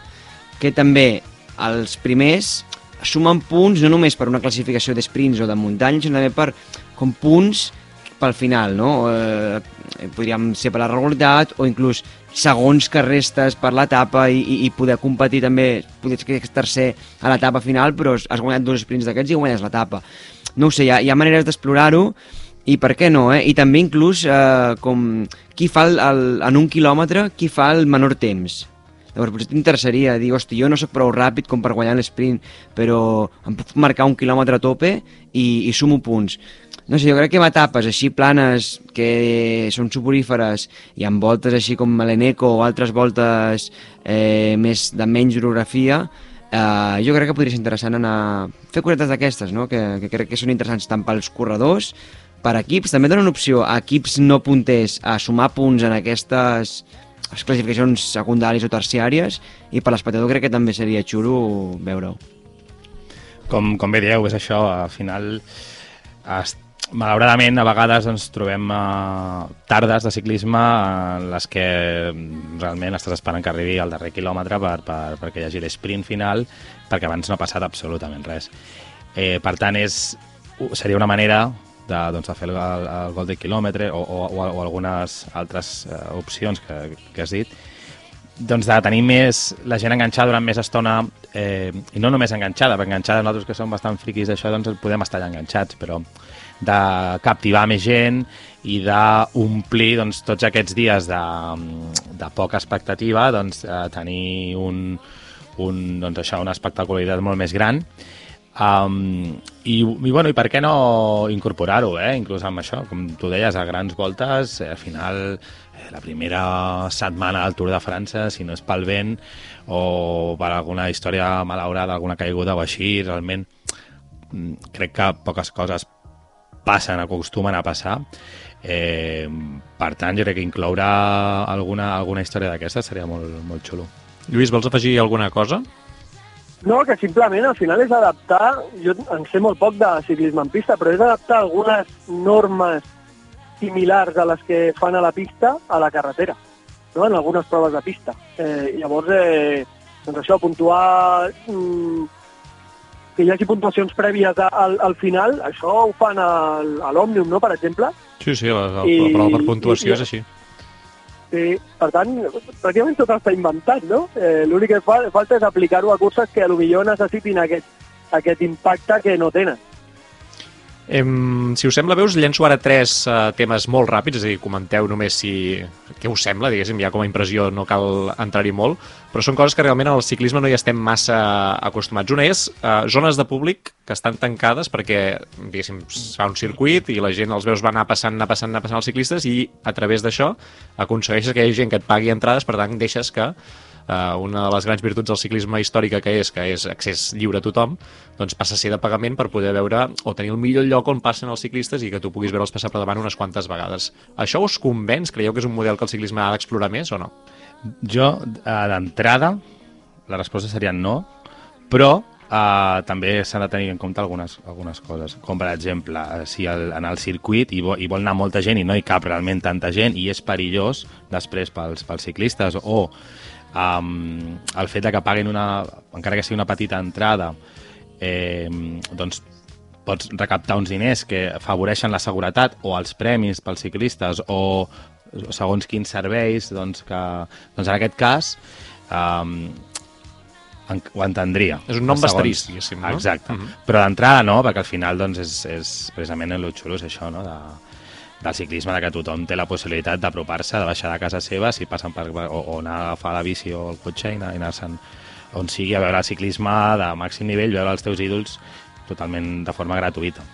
Speaker 3: que també els primers sumen punts no només per una classificació d'esprints o de muntanya, sinó també per com punts pel final, no? Eh, podríem ser per la regularitat o inclús segons que restes per l'etapa i, i, i poder competir també, poder ser tercer a l'etapa final, però has guanyat dos sprints d'aquests i guanyes l'etapa. No ho sé, hi ha, hi ha maneres d'explorar-ho i per què no, eh? I també inclús eh, com qui fa el, el, en un quilòmetre, qui fa el menor temps. Llavors potser t'interessaria dir, hosti, jo no sóc prou ràpid com per guanyar l'esprint, però em puc marcar un quilòmetre a tope i, i sumo punts. No sé, jo crec que amb etapes així planes que són suporíferes i amb voltes així com l'Eneco o altres voltes eh, més de menys orografia, eh, jo crec que podria ser interessant anar a fer cosetes d'aquestes, no? que, que crec que són interessants tant pels corredors, per equips, també donen opció a equips no punters a sumar punts en aquestes classificacions secundàries o terciàries i per l'espectador crec que també seria xulo veure-ho.
Speaker 2: Com, com bé dieu, és això, al final es, malauradament a vegades ens trobem uh, tardes de ciclisme en les que realment estàs esperant que arribi al darrer quilòmetre per, per, perquè hi hagi l'esprint final perquè abans no ha passat absolutament res. Eh, per tant, és, seria una manera de, doncs, de fer el, el gol de quilòmetre o, o, o algunes altres uh, opcions que, que has dit, doncs de tenir més la gent enganxada durant més estona eh, i no només enganxada, perquè enganxada nosaltres que som bastant friquis d'això doncs podem estar allà enganxats, però de captivar més gent i d'omplir doncs, tots aquests dies de, de poca expectativa doncs, eh, tenir un, un, doncs, això, una espectacularitat molt més gran Um, i, i, bueno, i per què no incorporar-ho, eh? inclús amb això, com tu deies, a grans voltes, eh, al final eh, la primera setmana del Tour de França, si no és pel vent o per alguna història malaurada, alguna caiguda o així, realment mm, crec que poques coses passen, acostumen a passar. Eh, per tant, jo crec que incloure alguna, alguna història d'aquestes seria molt, molt xulo.
Speaker 1: Lluís, vols afegir alguna cosa?
Speaker 4: No, que simplement al final és adaptar, jo en sé molt poc de ciclisme en pista, però és adaptar algunes normes similars a les que fan a la pista a la carretera, no? en algunes proves de pista. Eh, llavors, eh, doncs això, puntuar... Mm, que hi hagi puntuacions prèvies al, al final, això ho fan al, a l'Òmnium, no?, per exemple.
Speaker 1: Sí, sí, la, la, la prova per puntuació i, i, és així.
Speaker 4: Sí, per tant, pràcticament tot està inventat, no? Eh, L'únic que fa, falta és aplicar-ho a curses que potser necessitin aquest, aquest impacte que no tenen.
Speaker 1: Em, si us sembla bé, us llenço ara tres uh, temes molt ràpids, és a dir, comenteu només si... què us sembla, diguéssim, ja com a impressió no cal entrar-hi molt, però són coses que realment al ciclisme no hi estem massa acostumats. Una és uh, zones de públic que estan tancades perquè, diguéssim, es fa un circuit i la gent els veus va anar passant, anar passant, anar passant els ciclistes i a través d'això aconsegueixes que hi hagi gent que et pagui entrades, per tant deixes que uh, una de les grans virtuts del ciclisme històrica que és, que és accés lliure a tothom, doncs passa a ser de pagament per poder veure o tenir el millor lloc on passen els ciclistes i que tu puguis veure'ls passar per davant unes quantes vegades. Això us convenç? Creieu que és un model que el ciclisme ha d'explorar més o no?
Speaker 2: Jo, uh, d'entrada, la resposta seria no, però Uh, també s'han de tenir en compte algunes, algunes coses, com per exemple si el, en el circuit hi vol, hi vol anar molta gent i no hi cap realment tanta gent i és perillós després pels, pels ciclistes o um, el fet de que paguen una, encara que sigui una petita entrada, eh, doncs pots recaptar uns diners que afavoreixen la seguretat o els premis pels ciclistes o segons quins serveis, doncs, que, doncs en aquest cas um, en, ho entendria.
Speaker 1: És un nom basterís, diguéssim, no?
Speaker 2: Exacte. Mhm. -huh. Però d'entrada no, perquè al final doncs, és, és precisament el xulo és això, no? de, del ciclisme, de que tothom té la possibilitat d'apropar-se, de baixar de casa seva, si passen per, o, o anar a agafar la bici o el cotxe i anar-se'n on sigui a veure el ciclisme de màxim nivell, veure els teus ídols totalment de forma gratuïta.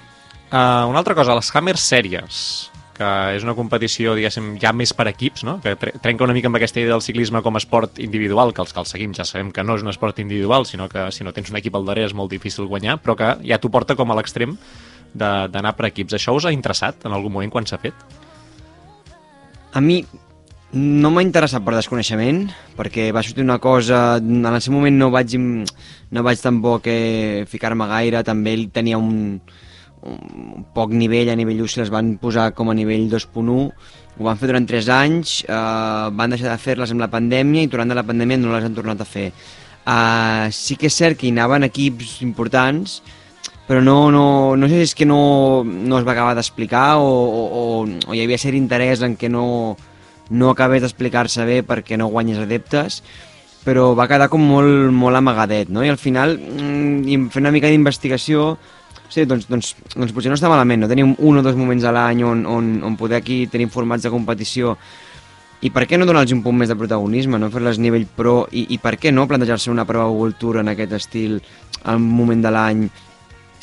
Speaker 1: Uh, una altra cosa, les Hammer Series, que és una competició, diguéssim, ja més per equips, no? que trenca una mica amb aquesta idea del ciclisme com a esport individual, que els que el seguim ja sabem que no és un esport individual, sinó que si no tens un equip al darrere és molt difícil guanyar, però que ja t'ho porta com a l'extrem d'anar per equips. Això us ha interessat en algun moment quan s'ha fet?
Speaker 3: A mi No m'ha interessat per desconeixement, perquè va sortir una cosa... En el seu moment no vaig, no vaig tampoc eh, ficar-me gaire, també ell tenia un, un poc nivell a nivell 1, si les van posar com a nivell 2.1, ho van fer durant 3 anys, eh, van deixar de fer-les amb la pandèmia i durant la pandèmia no les han tornat a fer. Uh, sí que és cert que hi anaven equips importants, però no, no, no sé si és que no, no es va acabar d'explicar o, o, o, hi havia cert interès en que no, no acabés d'explicar-se bé perquè no guanyes adeptes, però va quedar com molt, molt amagadet, no? I al final, mm, fent una mica d'investigació, sí, doncs, doncs, doncs potser no està malament, no? Tenim un o dos moments a l'any on, on, on poder aquí tenir formats de competició i per què no donar-los un punt més de protagonisme, no fer-les a nivell pro i, i per què no plantejar-se una prova World Tour en aquest estil al moment de l'any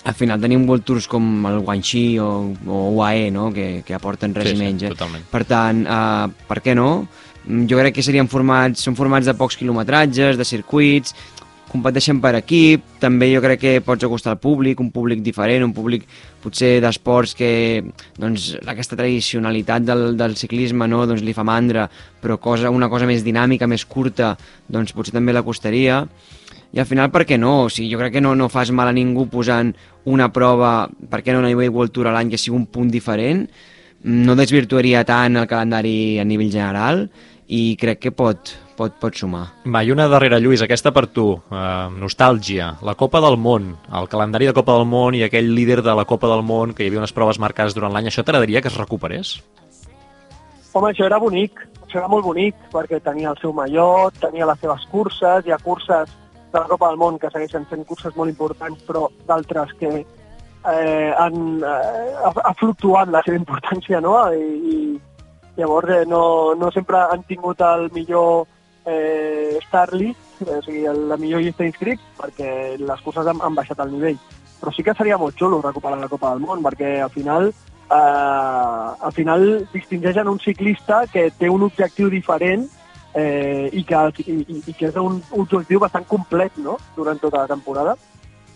Speaker 3: al final tenim World Tours com el Guanxi o, o UAE, no? que, que aporten res
Speaker 1: Sí, sí,
Speaker 3: menys. eh?
Speaker 1: totalment.
Speaker 3: Per tant, uh, per què no? Mm, Jo crec que serien formats, són formats de pocs quilometratges, de circuits, competeixen per equip, també jo crec que pots acostar al públic, un públic diferent, un públic potser d'esports que doncs, aquesta tradicionalitat del, del ciclisme no, doncs, li fa mandra, però cosa, una cosa més dinàmica, més curta, doncs potser també l'acostaria. I al final, per què no? O sigui, jo crec que no, no fas mal a ningú posant una prova, per què no una nivell World Tour a l'any que sigui un punt diferent, no desvirtuaria tant el calendari a nivell general i crec que pot, pot, pot sumar.
Speaker 1: Va, i una darrera, Lluís, aquesta per tu. Uh, nostàlgia. La Copa del Món, el calendari de Copa del Món i aquell líder de la Copa del Món, que hi havia unes proves marcades durant l'any, això t'agradaria que es recuperés?
Speaker 4: Home, això era bonic, això era molt bonic, perquè tenia el seu mallot, tenia les seves curses, hi ha curses de la Copa del Món que segueixen sent curses molt importants, però d'altres que eh, han, eh, ha, fluctuat la seva importància, no? I, i llavors eh, no, no sempre han tingut el millor eh, star list, o sigui, el, la millor llista d'inscrits, perquè les curses han, han baixat el nivell. Però sí que seria molt xulo recuperar la Copa del Món, perquè al final eh, al final distingeixen un ciclista que té un objectiu diferent eh, i, que, i, i- que és un objectiu bastant complet no? durant tota la temporada.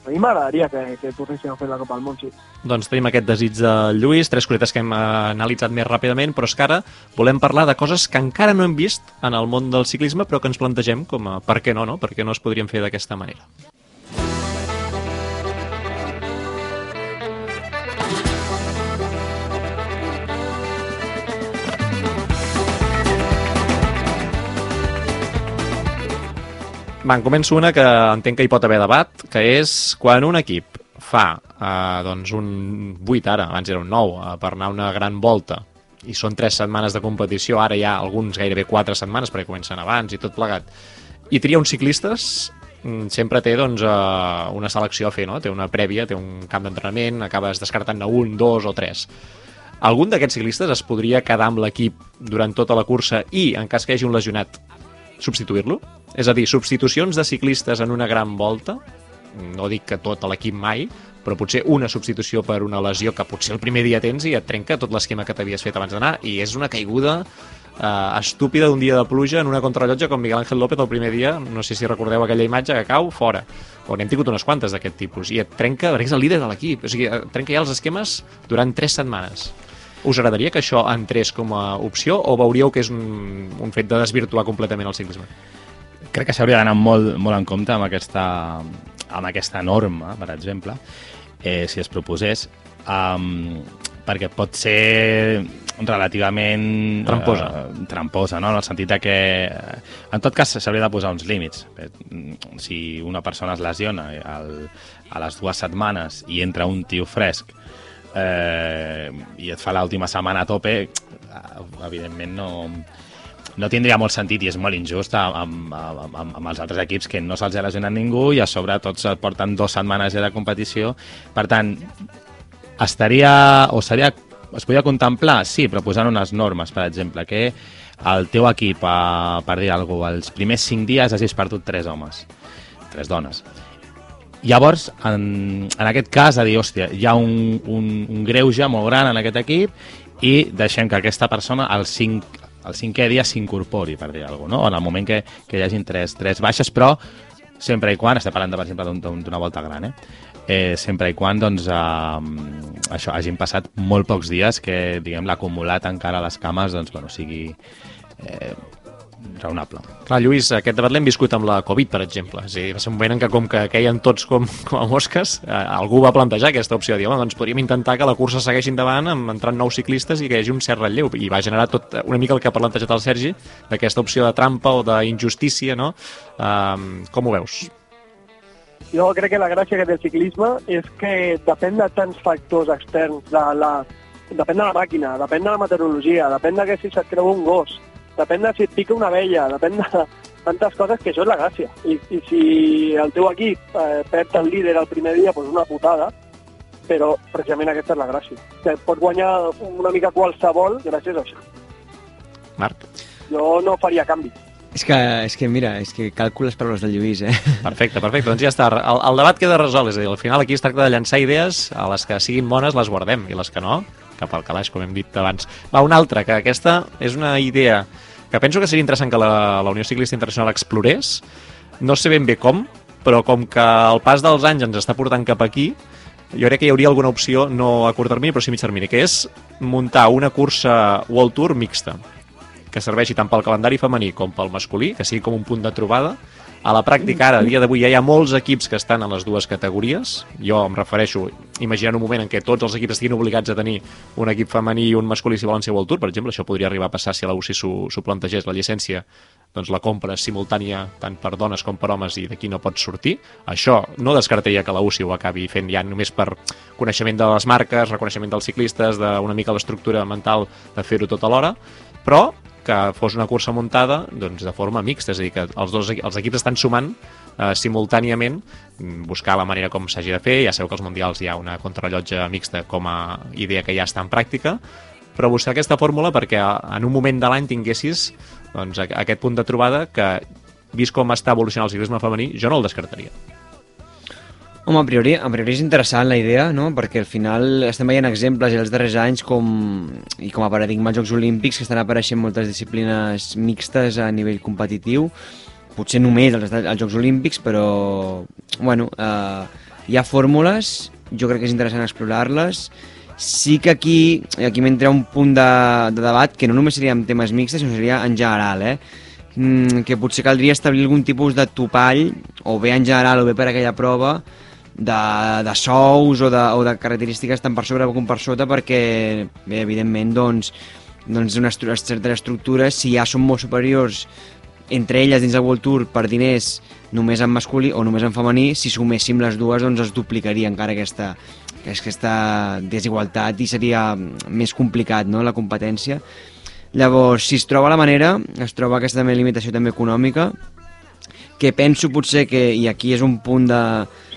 Speaker 4: A mi m'agradaria que, que tornessin a fer la Copa del Món, sí.
Speaker 1: Doncs tenim aquest desig de Lluís, tres cosetes que hem eh, analitzat més ràpidament, però és que ara volem parlar de coses que encara no hem vist en el món del ciclisme, però que ens plantegem com a per què no, no? Per què no es podrien fer d'aquesta manera. Va, en començo una que entenc que hi pot haver debat, que és quan un equip fa eh, doncs un 8 ara, abans era un 9, eh, per anar una gran volta, i són 3 setmanes de competició, ara hi ha alguns gairebé 4 setmanes perquè comencen abans i tot plegat, i tria uns ciclistes, mm, sempre té doncs, eh, una selecció a fer, no? té una prèvia, té un camp d'entrenament, acabes descartant-ne un, dos o tres. Algun d'aquests ciclistes es podria quedar amb l'equip durant tota la cursa i, en cas que hi hagi un lesionat, substituir-lo? És a dir, substitucions de ciclistes en una gran volta, no dic que tot l'equip mai, però potser una substitució per una lesió que potser el primer dia tens i et trenca tot l'esquema que t'havies fet abans d'anar i és una caiguda eh, estúpida d'un dia de pluja en una contrarrellotge com Miguel Ángel López el primer dia, no sé si recordeu aquella imatge que cau fora, o n'hem tingut unes quantes d'aquest tipus, i et trenca, perquè és el líder de l'equip, o sigui, et trenca ja els esquemes durant tres setmanes. Us agradaria que això entrés com a opció o veuríeu que és un, un fet de desvirtuar completament el ciclisme?
Speaker 2: Crec que s'hauria d'anar molt, molt en compte amb aquesta, amb aquesta norma, per exemple, eh, si es proposés, um, perquè pot ser relativament...
Speaker 1: Tramposa.
Speaker 2: Eh, tramposa, no? En el sentit que... eh, En tot cas, s'hauria de posar uns límits. Eh, Si una persona es lesiona al, a les dues setmanes i entra un tio fresc eh, i et fa l'última setmana a tope, eh, evidentment no, no tindria molt sentit i és molt injust amb, amb, amb, amb els altres equips que no se'ls ha lesionat ningú i a sobre tots porten dues setmanes ja de competició. Per tant, estaria o seria es podria contemplar, sí, però posant unes normes, per exemple, que el teu equip, eh, per dir alguna cosa, els primers cinc dies hagis perdut tres homes, tres dones. Llavors, en, en aquest cas, a dir, hòstia, hi ha un, un, un greuge molt gran en aquest equip i deixem que aquesta persona al cinc, el cinquè dia s'incorpori, per dir alguna cosa, no? en el moment que, que hi hagin tres, tres baixes, però sempre i quan, estem parlant, de, per exemple, d'un- d'un- d'una volta gran, eh? eh, sempre i quan doncs, eh, això hagin passat molt pocs dies que diguem l'acumulat encara a les cames doncs, bueno, sigui, eh, raonable.
Speaker 1: Clar, Lluís, aquest debat l'hem viscut amb la Covid, per exemple. És dir, va ser un moment en què com que queien tots com, com a mosques, eh, algú va plantejar aquesta opció. Dir, home, doncs podríem intentar que la cursa segueixi endavant amb entrant nous ciclistes i que hi hagi un cert relleu. I va generar tot una mica el que ha plantejat el Sergi, d'aquesta opció de trampa o d'injustícia, no? Um, com ho veus?
Speaker 4: Jo crec que la gràcia que té el ciclisme és que depèn de tants factors externs, de la, depèn de la màquina, depèn de la meteorologia, depèn de que si se't creu un gos, depèn de si et pica una vella, depèn de tantes coses que això és la gràcia. I, i si el teu equip eh, perd el líder el primer dia, doncs una putada, però precisament aquesta és la gràcia. Que pot guanyar una mica qualsevol gràcies a això.
Speaker 1: Marc?
Speaker 4: Jo no faria canvis.
Speaker 3: És que, és que mira, és que calculo les paraules del Lluís, eh?
Speaker 1: Perfecte, perfecte. Doncs ja està. El, el debat queda resolt. És a dir, al final aquí es tracta de llançar idees, a les que siguin bones les guardem, i les que no, cap al calaix, com hem dit abans. Va, una altra, que aquesta és una idea que penso que seria interessant que la, la Unió Ciclista Internacional explorés. No sé ben bé com, però com que el pas dels anys ens està portant cap aquí, jo crec que hi hauria alguna opció, no a curt termini, però sí a mig termini, que és muntar una cursa World Tour mixta que serveixi tant pel calendari femení com pel masculí, que sigui com un punt de trobada. A la pràctica, ara, a dia d'avui, ja hi ha molts equips que estan en les dues categories. Jo em refereixo, imaginant un moment en què tots els equips estiguin obligats a tenir un equip femení i un masculí si volen ser World Tour, per exemple, això podria arribar a passar si la UCI s'ho plantegés, la llicència doncs la compra simultània tant per dones com per homes i d'aquí no pot sortir. Això no descartaria que la UCI ho acabi fent ja només per coneixement de les marques, reconeixement dels ciclistes, d'una mica l'estructura mental de fer-ho tot alhora, però que fos una cursa muntada doncs, de forma mixta, és a dir, que els, dos, els equips estan sumant eh, simultàniament mm, buscar la manera com s'hagi de fer, ja sabeu que als Mundials hi ha una contrarrellotge mixta com a idea que ja està en pràctica, però buscar aquesta fórmula perquè en un moment de l'any tinguessis doncs, aquest punt de trobada que, vist com està evolucionant el ciclisme femení, jo no el descartaria.
Speaker 3: Home, a priori, a priori és interessant la idea, no? perquè al final estem veient exemples els darrers anys com, i com a paradigma als Jocs Olímpics que estan apareixent moltes disciplines mixtes a nivell competitiu, potser només als, als Jocs Olímpics, però bueno, eh, hi ha fórmules, jo crec que és interessant explorar-les, sí que aquí, aquí m'entra un punt de, de debat que no només seria en temes mixtes, sinó seria en general, eh? Mm, que potser caldria establir algun tipus de topall, o bé en general o bé per aquella prova, de, de sous o de, o de característiques tant per sobre com per sota perquè, bé, evidentment, doncs, doncs unes, certes estructures, si ja són molt superiors entre elles dins del World Tour per diners només en masculí o només en femení, si suméssim les dues doncs es duplicaria encara aquesta, aquesta desigualtat i seria més complicat no, la competència. Llavors, si es troba la manera, es troba aquesta també limitació també econòmica, que penso potser que, i aquí és un punt de,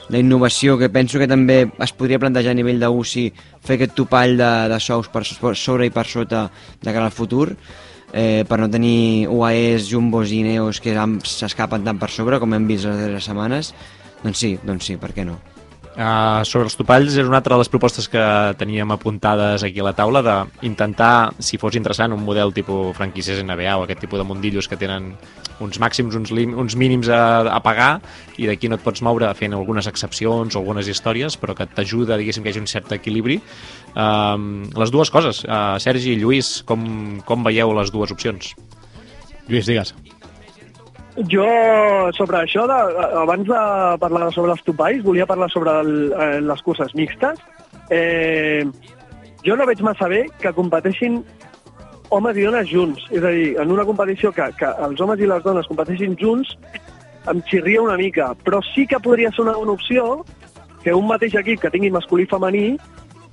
Speaker 3: la innovació que penso que també es podria plantejar a nivell d'UCI fer aquest topall de, de sous per sobre i per sota de cara al futur eh, per no tenir UAEs, Jumbos i Neos que s'escapen tant per sobre com hem vist les darreres setmanes doncs sí, doncs sí, per què no?
Speaker 1: Uh, sobre els topalls és una altra de les propostes que teníem apuntades aquí a la taula d'intentar, si fos interessant, un model tipus franquícies NBA o aquest tipus de mundillos que tenen uns màxims, uns, lim, uns mínims a, a pagar i d'aquí no et pots moure fent algunes excepcions o algunes històries, però que t'ajuda, diguéssim, que hi hagi un cert equilibri. Uh, les dues coses, uh, Sergi i Lluís, com, com veieu les dues opcions?
Speaker 2: Lluís, digues.
Speaker 4: Jo, sobre això, de, abans de parlar sobre els topalls, volia parlar sobre el, eh, les curses mixtes. Eh, jo no veig massa bé que competeixin homes i dones junts. És a dir, en una competició que, que els homes i les dones competeixin junts, em xirria una mica. Però sí que podria ser una bona opció que un mateix equip que tingui masculí i femení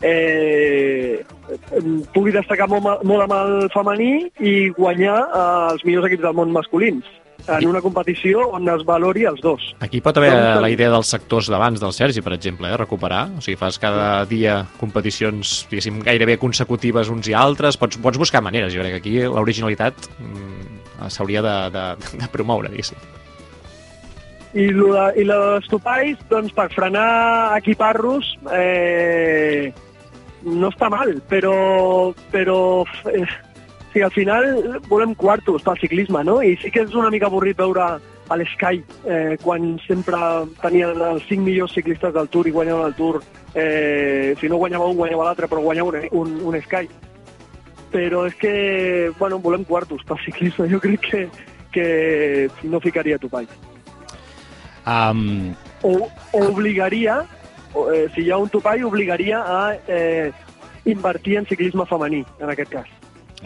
Speaker 4: eh, pugui destacar molt, molt amb el femení i guanyar eh, els millors equips del món masculins en una competició on es valori els dos.
Speaker 1: Aquí pot haver doncs, la idea dels sectors d'abans del Sergi, per exemple, eh? recuperar. O sigui, fas cada dia competicions, diguéssim, gairebé consecutives uns i altres. Pots, pots buscar maneres. Jo crec que aquí l'originalitat mm, s'hauria de, de, de promoure, diguéssim.
Speaker 4: I, de, i els topalls, doncs, per frenar equiparros, eh, no està mal, però, però eh, Sí, al final volem quartos pel ciclisme, no? I sí que és una mica avorrit veure a l'Sky eh, quan sempre tenien els cinc millors ciclistes del Tour i guanyaven el Tour. Eh, si no guanyava un, guanyava l'altre, però guanyava un, un, un Sky. però és que, bueno, volem quartos pel ciclisme. Jo crec que, que no ficaria topall.
Speaker 2: Um,
Speaker 4: O, o obligaria, o, eh, si hi ha un topall, obligaria a eh, invertir en ciclisme femení, en aquest cas.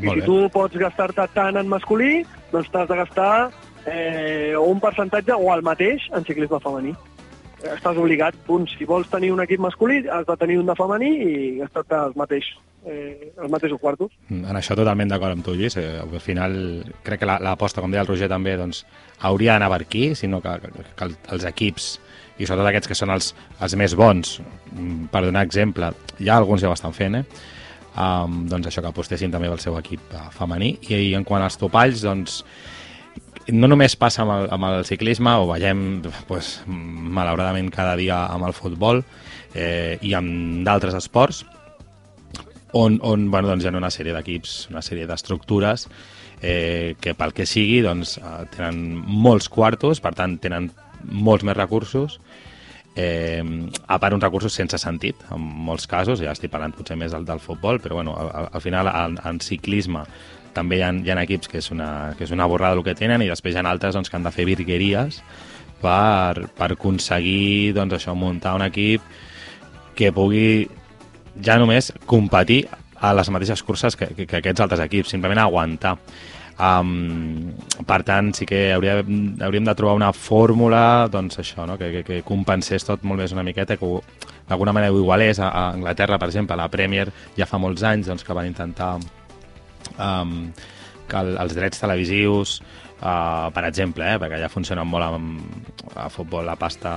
Speaker 4: I si tu pots gastar-te tant en masculí, doncs t'has de gastar eh, un percentatge o el mateix en ciclisme femení. Estàs obligat, punt. Si vols tenir un equip masculí, has de tenir un de femení i gastar-te els mateixos, eh, els mateixos quartos.
Speaker 2: En això totalment d'acord amb tu, Lluís. Eh, al final, crec que la- l'aposta, com deia el Roger també, doncs, hauria d'anar per aquí, sinó que, que, que el- els equips, i sobretot aquests que són els, els més bons, mm, per donar exemple, ja alguns ja ho estan fent, eh? Um, doncs això, que apostessin també pel seu equip eh, femení. I, I en quant als topalls, doncs, no només passa amb el, amb el ciclisme, ho veiem pues, malauradament cada dia amb el futbol eh, i amb d'altres esports, on, on bueno, doncs hi ha una sèrie d'equips, una sèrie d'estructures eh, que pel que sigui doncs, eh, tenen molts quartos, per tant tenen molts més recursos, eh, a part uns recursos sense sentit, en molts casos, ja estic parlant potser més del, del futbol, però bueno, al, al final en, en ciclisme també hi ha, hi ha equips que és, una, que és una borrada el que tenen i després hi ha altres doncs, que han de fer virgueries per, per aconseguir doncs, això, muntar un equip que pugui ja només competir a les mateixes curses que, que, que aquests altres equips, simplement aguantar. Um, per tant, sí que hauria, hauríem de trobar una fórmula doncs això, no? que, que, que compensés tot molt més una miqueta, que d'alguna manera ho igualés. A, a Anglaterra, per exemple, la Premier ja fa molts anys doncs, que van intentar um, que el, els drets televisius, uh, per exemple, eh, perquè ja funcionen molt amb, a futbol, la pasta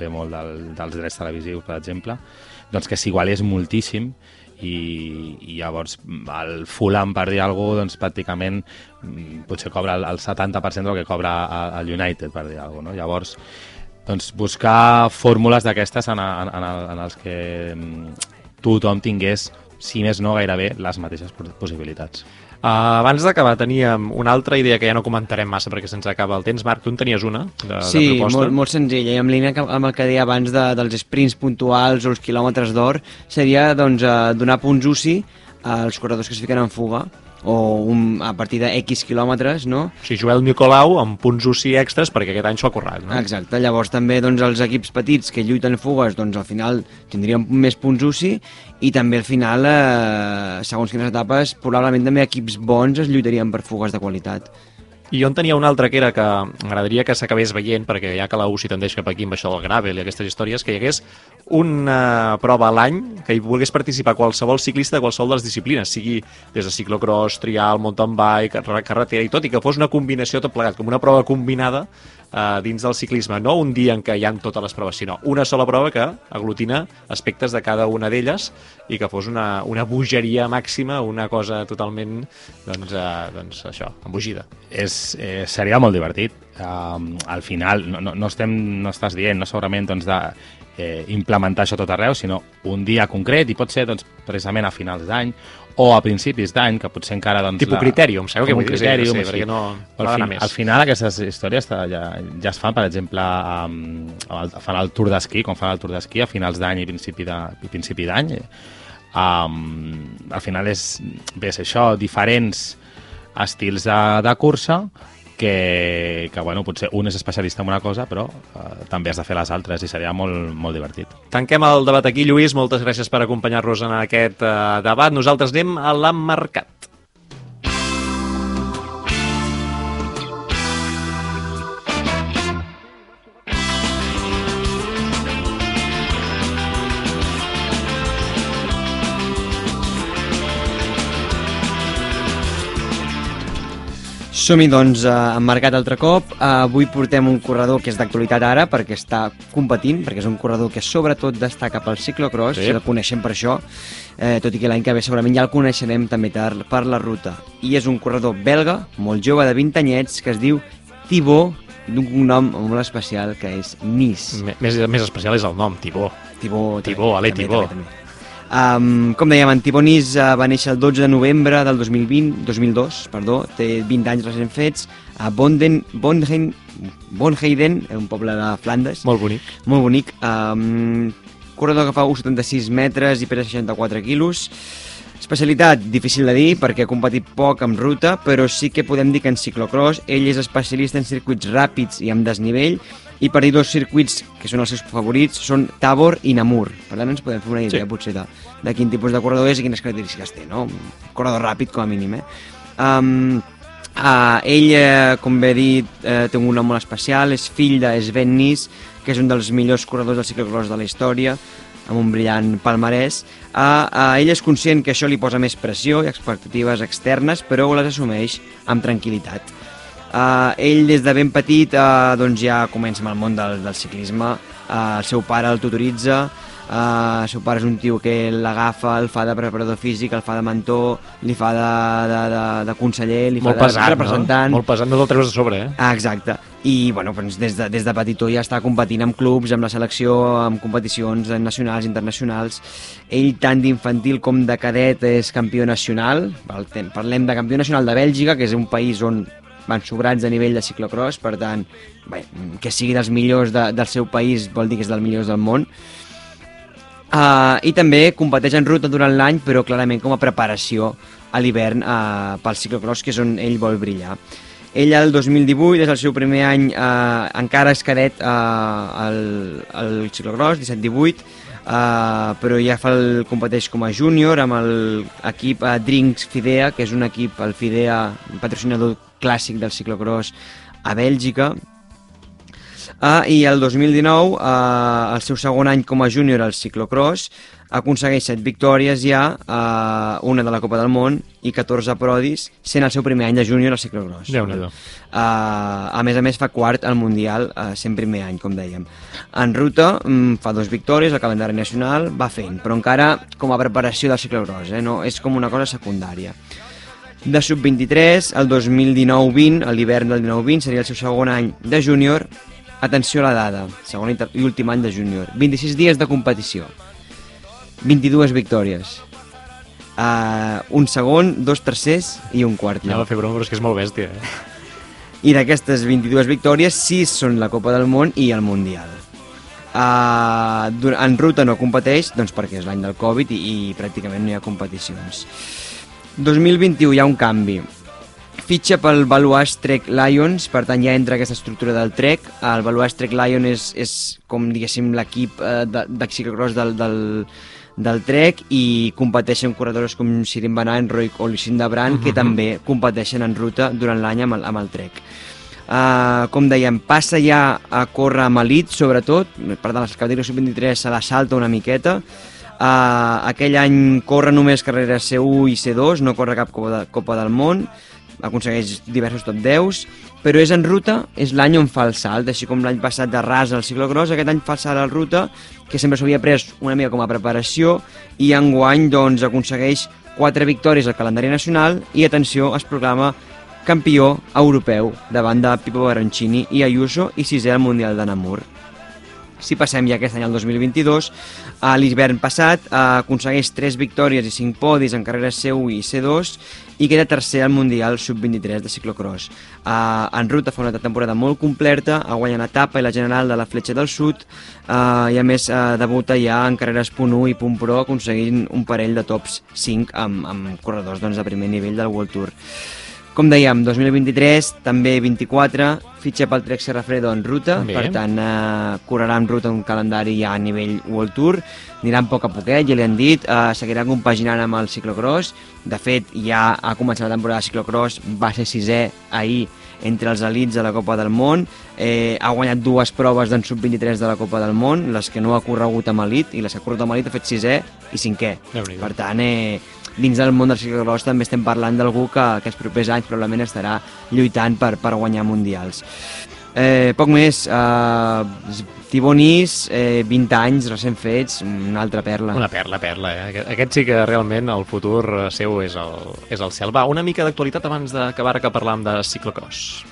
Speaker 2: ve molt del, dels drets televisius, per exemple, doncs que s'igualés moltíssim i, i llavors el Fulham, per dir alguna cosa, doncs pràcticament mm, potser cobra el, el 70% del que cobra al United, per dir alguna cosa, no? Llavors, doncs buscar fórmules d'aquestes en, en, en, el- en els que mm, tothom tingués, si més no gairebé, les mateixes pos- possibilitats.
Speaker 1: Uh, abans d'acabar teníem una altra idea que ja no comentarem massa perquè se'ns acaba el temps. Marc, tu en tenies una de,
Speaker 3: Sí,
Speaker 1: de proposta?
Speaker 3: molt, molt senzilla. I en línia amb el que deia abans de, dels sprints puntuals o els quilòmetres d'or, seria doncs, eh, donar punts UCI als corredors que es fiquen en fuga o un, a partir de X quilòmetres, no?
Speaker 1: O sigui, Joel Nicolau amb punts UCI extras perquè aquest any s'ho ha currat, no?
Speaker 3: Exacte, llavors també doncs, els equips petits que lluiten fugues doncs, al final tindrien més punts UCI i també al final, eh, segons quines etapes, probablement també equips bons es lluitarien per fugues de qualitat.
Speaker 1: I jo en tenia una altra que era que m'agradaria que s'acabés veient, perquè ja que la UCI tendeix cap aquí amb això del gravel i aquestes històries, que hi hagués una prova a l'any que hi volgués participar qualsevol ciclista de qualsevol de les disciplines, sigui des de ciclocross, trial, mountain bike, carre- carretera i tot, i que fos una combinació tot plegat, com una prova combinada eh, dins del ciclisme. No un dia en què hi ha totes les proves, sinó una sola prova que aglutina aspectes de cada una d'elles i que fos una, una bogeria màxima, una cosa totalment, doncs, eh, doncs això, embogida.
Speaker 2: és, eh, seria molt divertit. Um, al final, no, no, no, estem, no estàs dient, no segurament doncs, de eh, implementar això tot arreu, sinó un dia concret, i pot ser doncs, precisament a finals d'any o a principis d'any, que potser encara... Doncs,
Speaker 1: Tipus criteri, em sembla que
Speaker 2: un criteri,
Speaker 1: sí, perquè no- no
Speaker 2: al,
Speaker 1: més.
Speaker 2: al final aquestes històries ja, ja es fan, per exemple, um, el, fan el Tour d'esquí, quan fan el Tour d'esquí a finals d'any i principi d'any. Um, al final és, bé, és això, diferents estils de, de cursa que, que bueno, potser un és especialista en una cosa, però eh, també has de fer les altres i seria molt, molt divertit.
Speaker 1: Tanquem el debat aquí, Lluís. Moltes gràcies per acompanyar-nos en aquest eh, debat. Nosaltres anem a l'emmarcat.
Speaker 3: Som-hi, doncs, eh, emmarcat altre cop. Eh, avui portem un corredor que és d'actualitat ara perquè està competint, perquè és un corredor que sobretot destaca pel ciclocross,
Speaker 1: Sí.
Speaker 3: el coneixem per això, eh, tot i que l'any que ve segurament ja el coneixerem també per, per la ruta. I és un corredor belga, molt jove, de 20 anyets, que es diu Thibaut, d'un cognom molt especial, que és Nis.
Speaker 1: M- Més, més especial és el nom, Tibó.
Speaker 3: Thibaut,
Speaker 1: Thibaut, ale,
Speaker 3: també,
Speaker 1: Thibaut.
Speaker 3: també, també. Um, com dèiem, en Thibaut Nis uh, va néixer el 12 de novembre del 2020, 2002, perdó, té 20 anys recent fets, a Bonden, Bonheim, Bonheiden, un poble de Flandes,
Speaker 1: Molt bonic.
Speaker 3: molt bonic. Um, corredor que fa 1,76 metres i pesa 64 quilos. Especialitat, difícil de dir perquè ha competit poc en ruta, però sí que podem dir que en ciclocross ell és especialista en circuits ràpids i amb desnivell i per dir dos circuits que són els seus favorits són Tabor i Namur. Per tant, ens podem fer una idea
Speaker 1: Sí.
Speaker 3: potser de, de quin tipus de corredor és i quines característiques té, no? Un corredor ràpid com a mínim, eh? Um, uh, ell, eh, com bé he dit, eh, té un nom molt especial, és fill de Sven Nys, que és un dels millors corredors del ciclocross de la història, amb un brillant palmarès. Uh, uh, ell és conscient que això li posa més pressió i expectatives externes, però les assumeix amb tranquil·litat. Uh, ell des de ben petit uh, doncs ja comença amb el món del, del ciclisme, uh, el seu pare el tutoritza, uh, el seu pare és un tio que l'agafa, el fa de preparador físic, el fa de mentor, li fa de, de, de, de conseller, li
Speaker 1: Molt
Speaker 3: fa de
Speaker 1: pesat,
Speaker 3: representant.
Speaker 1: no? Molt pesat, no te'l treus de sobre, eh?
Speaker 3: Ah, exacte. I bueno, doncs des, de, des de petitó ja està competint amb clubs, amb la selecció, amb competicions nacionals, internacionals. Ell, tant d'infantil com de cadet, és campió nacional. Parlem de campió nacional de Bèlgica, que és un país on van sobrats a nivell de ciclocross, per tant, bé, que sigui dels millors de, del seu país vol dir que és dels millors del món. Uh, I també competeix en ruta durant l'any, però clarament com a preparació a l'hivern uh, pel ciclocross, que és on ell vol brillar. Ell el 2018 és el seu primer any, eh, encara és cadet eh, al, al ciclocross, 17-18, eh, però ja fa el, competeix com a júnior amb l'equip eh, Drinks Fidea, que és un equip, el Fidea, un patrocinador clàssic del ciclocross a Bèlgica, Ah, I el 2019, eh, el seu segon any com a júnior al ciclocross, aconsegueix 7 victòries ja, eh, una de la Copa del Món i 14 prodis, sent el seu primer any de júnior al ciclocross.
Speaker 1: Déu-n'hi-do.
Speaker 3: Uh, a més a més fa quart al Mundial, uh, sent primer any, com dèiem. En ruta um, fa dos victòries, el calendari nacional va fent, però encara com a preparació del ciclocross, eh? no, és com una cosa secundària. De sub-23, el 2019-20, a l'hivern del 19-20, seria el seu segon any de júnior. Atenció a la dada, segon i últim any de júnior. 26 dies de competició, 22 victòries. Uh, un segon, dos tercers i un quart lloc.
Speaker 1: Anava a fer broma, però és que és molt bèstia, eh?
Speaker 3: I d'aquestes 22 victòries, 6 són la Copa del Món i el Mundial. Uh, en ruta no competeix, doncs perquè és l'any del Covid i, i pràcticament no hi ha competicions. 2021 hi ha un canvi. Fitxa pel Valuas Trek Lions, per tant ja entra aquesta estructura del Trek. El Valuas Trek Lion és, és com diguéssim l'equip eh, de, de ciclocross del, del, del Trek i competeixen corredors com Sirin Van Roy o Lucinda Brand, que també competeixen en ruta durant l'any amb, el, amb el Trek. Uh, com dèiem, passa ja a córrer amb elit, sobretot, per tant, les categories sub-23 se la salta una miqueta, uh, aquell any corre només carreres C1 i C2, no corre cap Copa, de, Copa del Món, aconsegueix diversos top 10, però és en ruta, és l'any on fa el salt, així com l'any passat de ras al ciclocross, aquest any fa el salt al ruta, que sempre s'havia pres una mica com a preparació, i enguany doncs, aconsegueix quatre victòries al calendari nacional i, atenció, es proclama campió europeu davant de Pipo Baroncini i Ayuso i sisè al Mundial de Namur. Si passem ja aquest any al 2022, a l'hivern passat eh, aconsegueix 3 victòries i 5 podis en carreres C1 i C2 i queda tercer al Mundial Sub-23 de ciclocross. Eh, en ruta fa una temporada molt completa, ha guanyat l'etapa i la general de la Fletxa del Sud eh, i a més eh, debuta ja en carreres punt 1 i punt pro aconseguint un parell de tops 5 amb, amb corredors doncs, de primer nivell del World Tour. Com dèiem, 2023, també 24, fitxa pel Trek Serrafredo en ruta,
Speaker 1: Bé.
Speaker 3: per tant eh, correrà en ruta un calendari ja a nivell World Tour, aniran a poc a poquet, ja li han dit, eh, seguirà compaginant amb el ciclocross, de fet ja ha començat la temporada de ciclocross, va ser sisè ahir entre els elits de la Copa del Món, eh, ha guanyat dues proves d'en sub-23 de la Copa del Món, les que no ha corregut amb elit, i les que ha corregut amb elit ha fet sisè i cinquè. Per tant, eh, dins del món del ciclocross també estem parlant d'algú que, que els propers anys probablement estarà lluitant per, per guanyar mundials. Eh, poc més, eh, Tibonís, eh, 20 anys recent fets, una altra perla.
Speaker 1: Una perla, perla, eh? Aquest, aquest sí que realment el futur eh, seu és el, és el cel. Va, una mica d'actualitat abans d'acabar que parlam de ciclocross.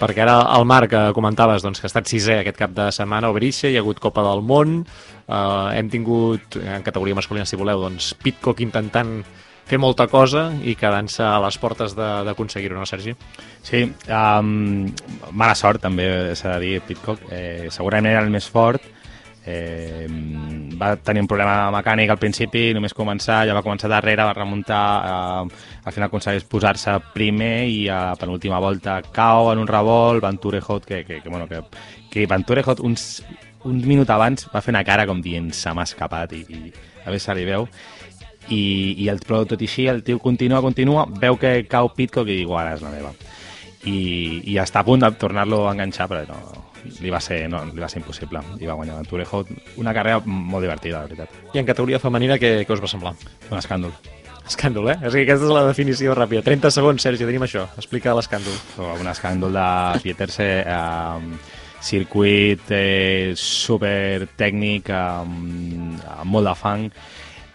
Speaker 1: Perquè ara el Marc que comentaves doncs, que ha estat sisè aquest cap de setmana a Oberixa, hi ha hagut Copa del Món, eh, hem tingut en categoria masculina, si voleu, doncs, Pitcock intentant fer molta cosa i quedant-se a les portes d'aconseguir-ho, no, Sergi?
Speaker 2: Sí, um, mala sort també s'ha de dir, Pitcock. Eh, segurament era el més fort. Eh, va tenir un problema mecànic al principi, només començar, ja va començar darrere, va remuntar, eh, al final aconsegueix posar-se primer i a penúltima volta cau en un revolt, Van Turejot, que, que, que, bueno, que, que Van Turejot uns, un minut abans va fer una cara com dient se m'ha escapat i, i a veure se li veu i, i el, però tot i així el tio continua, continua, veu que cau Pitcock i diu ara és la meva i, i està a punt de tornar-lo a enganxar però no, li va ser, no, li va ser impossible i va guanyar en Turejo una carrera molt divertida, la veritat
Speaker 1: I en categoria femenina, què, què us va semblar?
Speaker 2: un escàndol
Speaker 1: Escàndol, eh? És que aquesta és la definició ràpida. 30 segons, Sergi, tenim això. Explica l'escàndol.
Speaker 2: un escàndol de Pieterse eh, circuit eh, super tècnic eh, amb molt de fang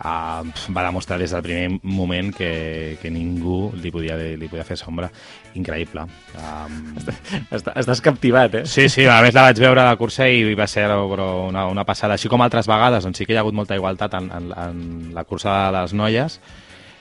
Speaker 2: eh, va demostrar des del primer moment que, que ningú li podia, li podia fer sombra increïble eh,
Speaker 1: Està, estàs captivat, eh?
Speaker 2: Sí, sí, a més la vaig veure a la cursa i va ser però una, una passada, així com altres vegades, on sí que hi ha hagut molta igualtat en, en, en la cursa de les noies,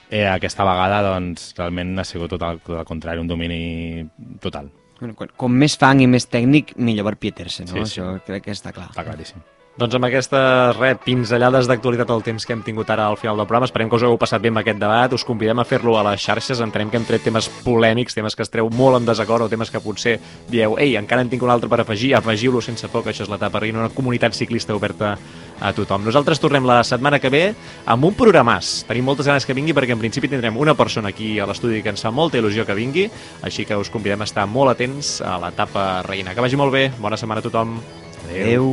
Speaker 2: eh, aquesta vegada doncs, realment ha sigut tot el, tot el contrari, un domini total,
Speaker 3: Bueno, com, com més fang i més tècnic, millor per Pieterse, no?
Speaker 2: Sí, sí.
Speaker 3: Això crec que està clar.
Speaker 2: està claríssim.
Speaker 1: Doncs amb aquestes re, pinzellades d'actualitat del temps que hem tingut ara al final del programa, esperem que us hagueu passat bé amb aquest debat, us convidem a fer-lo a les xarxes, entenem que hem tret temes polèmics, temes que estreu molt en desacord o temes que potser dieu, ei, encara en tinc un altre per afegir, afegiu-lo sense por, que això és l'etapa reina, una comunitat ciclista oberta a tothom. Nosaltres tornem la setmana que ve amb un programàs. Tenim moltes ganes que vingui perquè en principi tindrem una persona aquí a l'estudi que ens fa molta il·lusió que vingui, així que us convidem a estar molt atents a l'etapa reina. Que vagi molt bé, bona setmana a tothom.
Speaker 3: Adéu.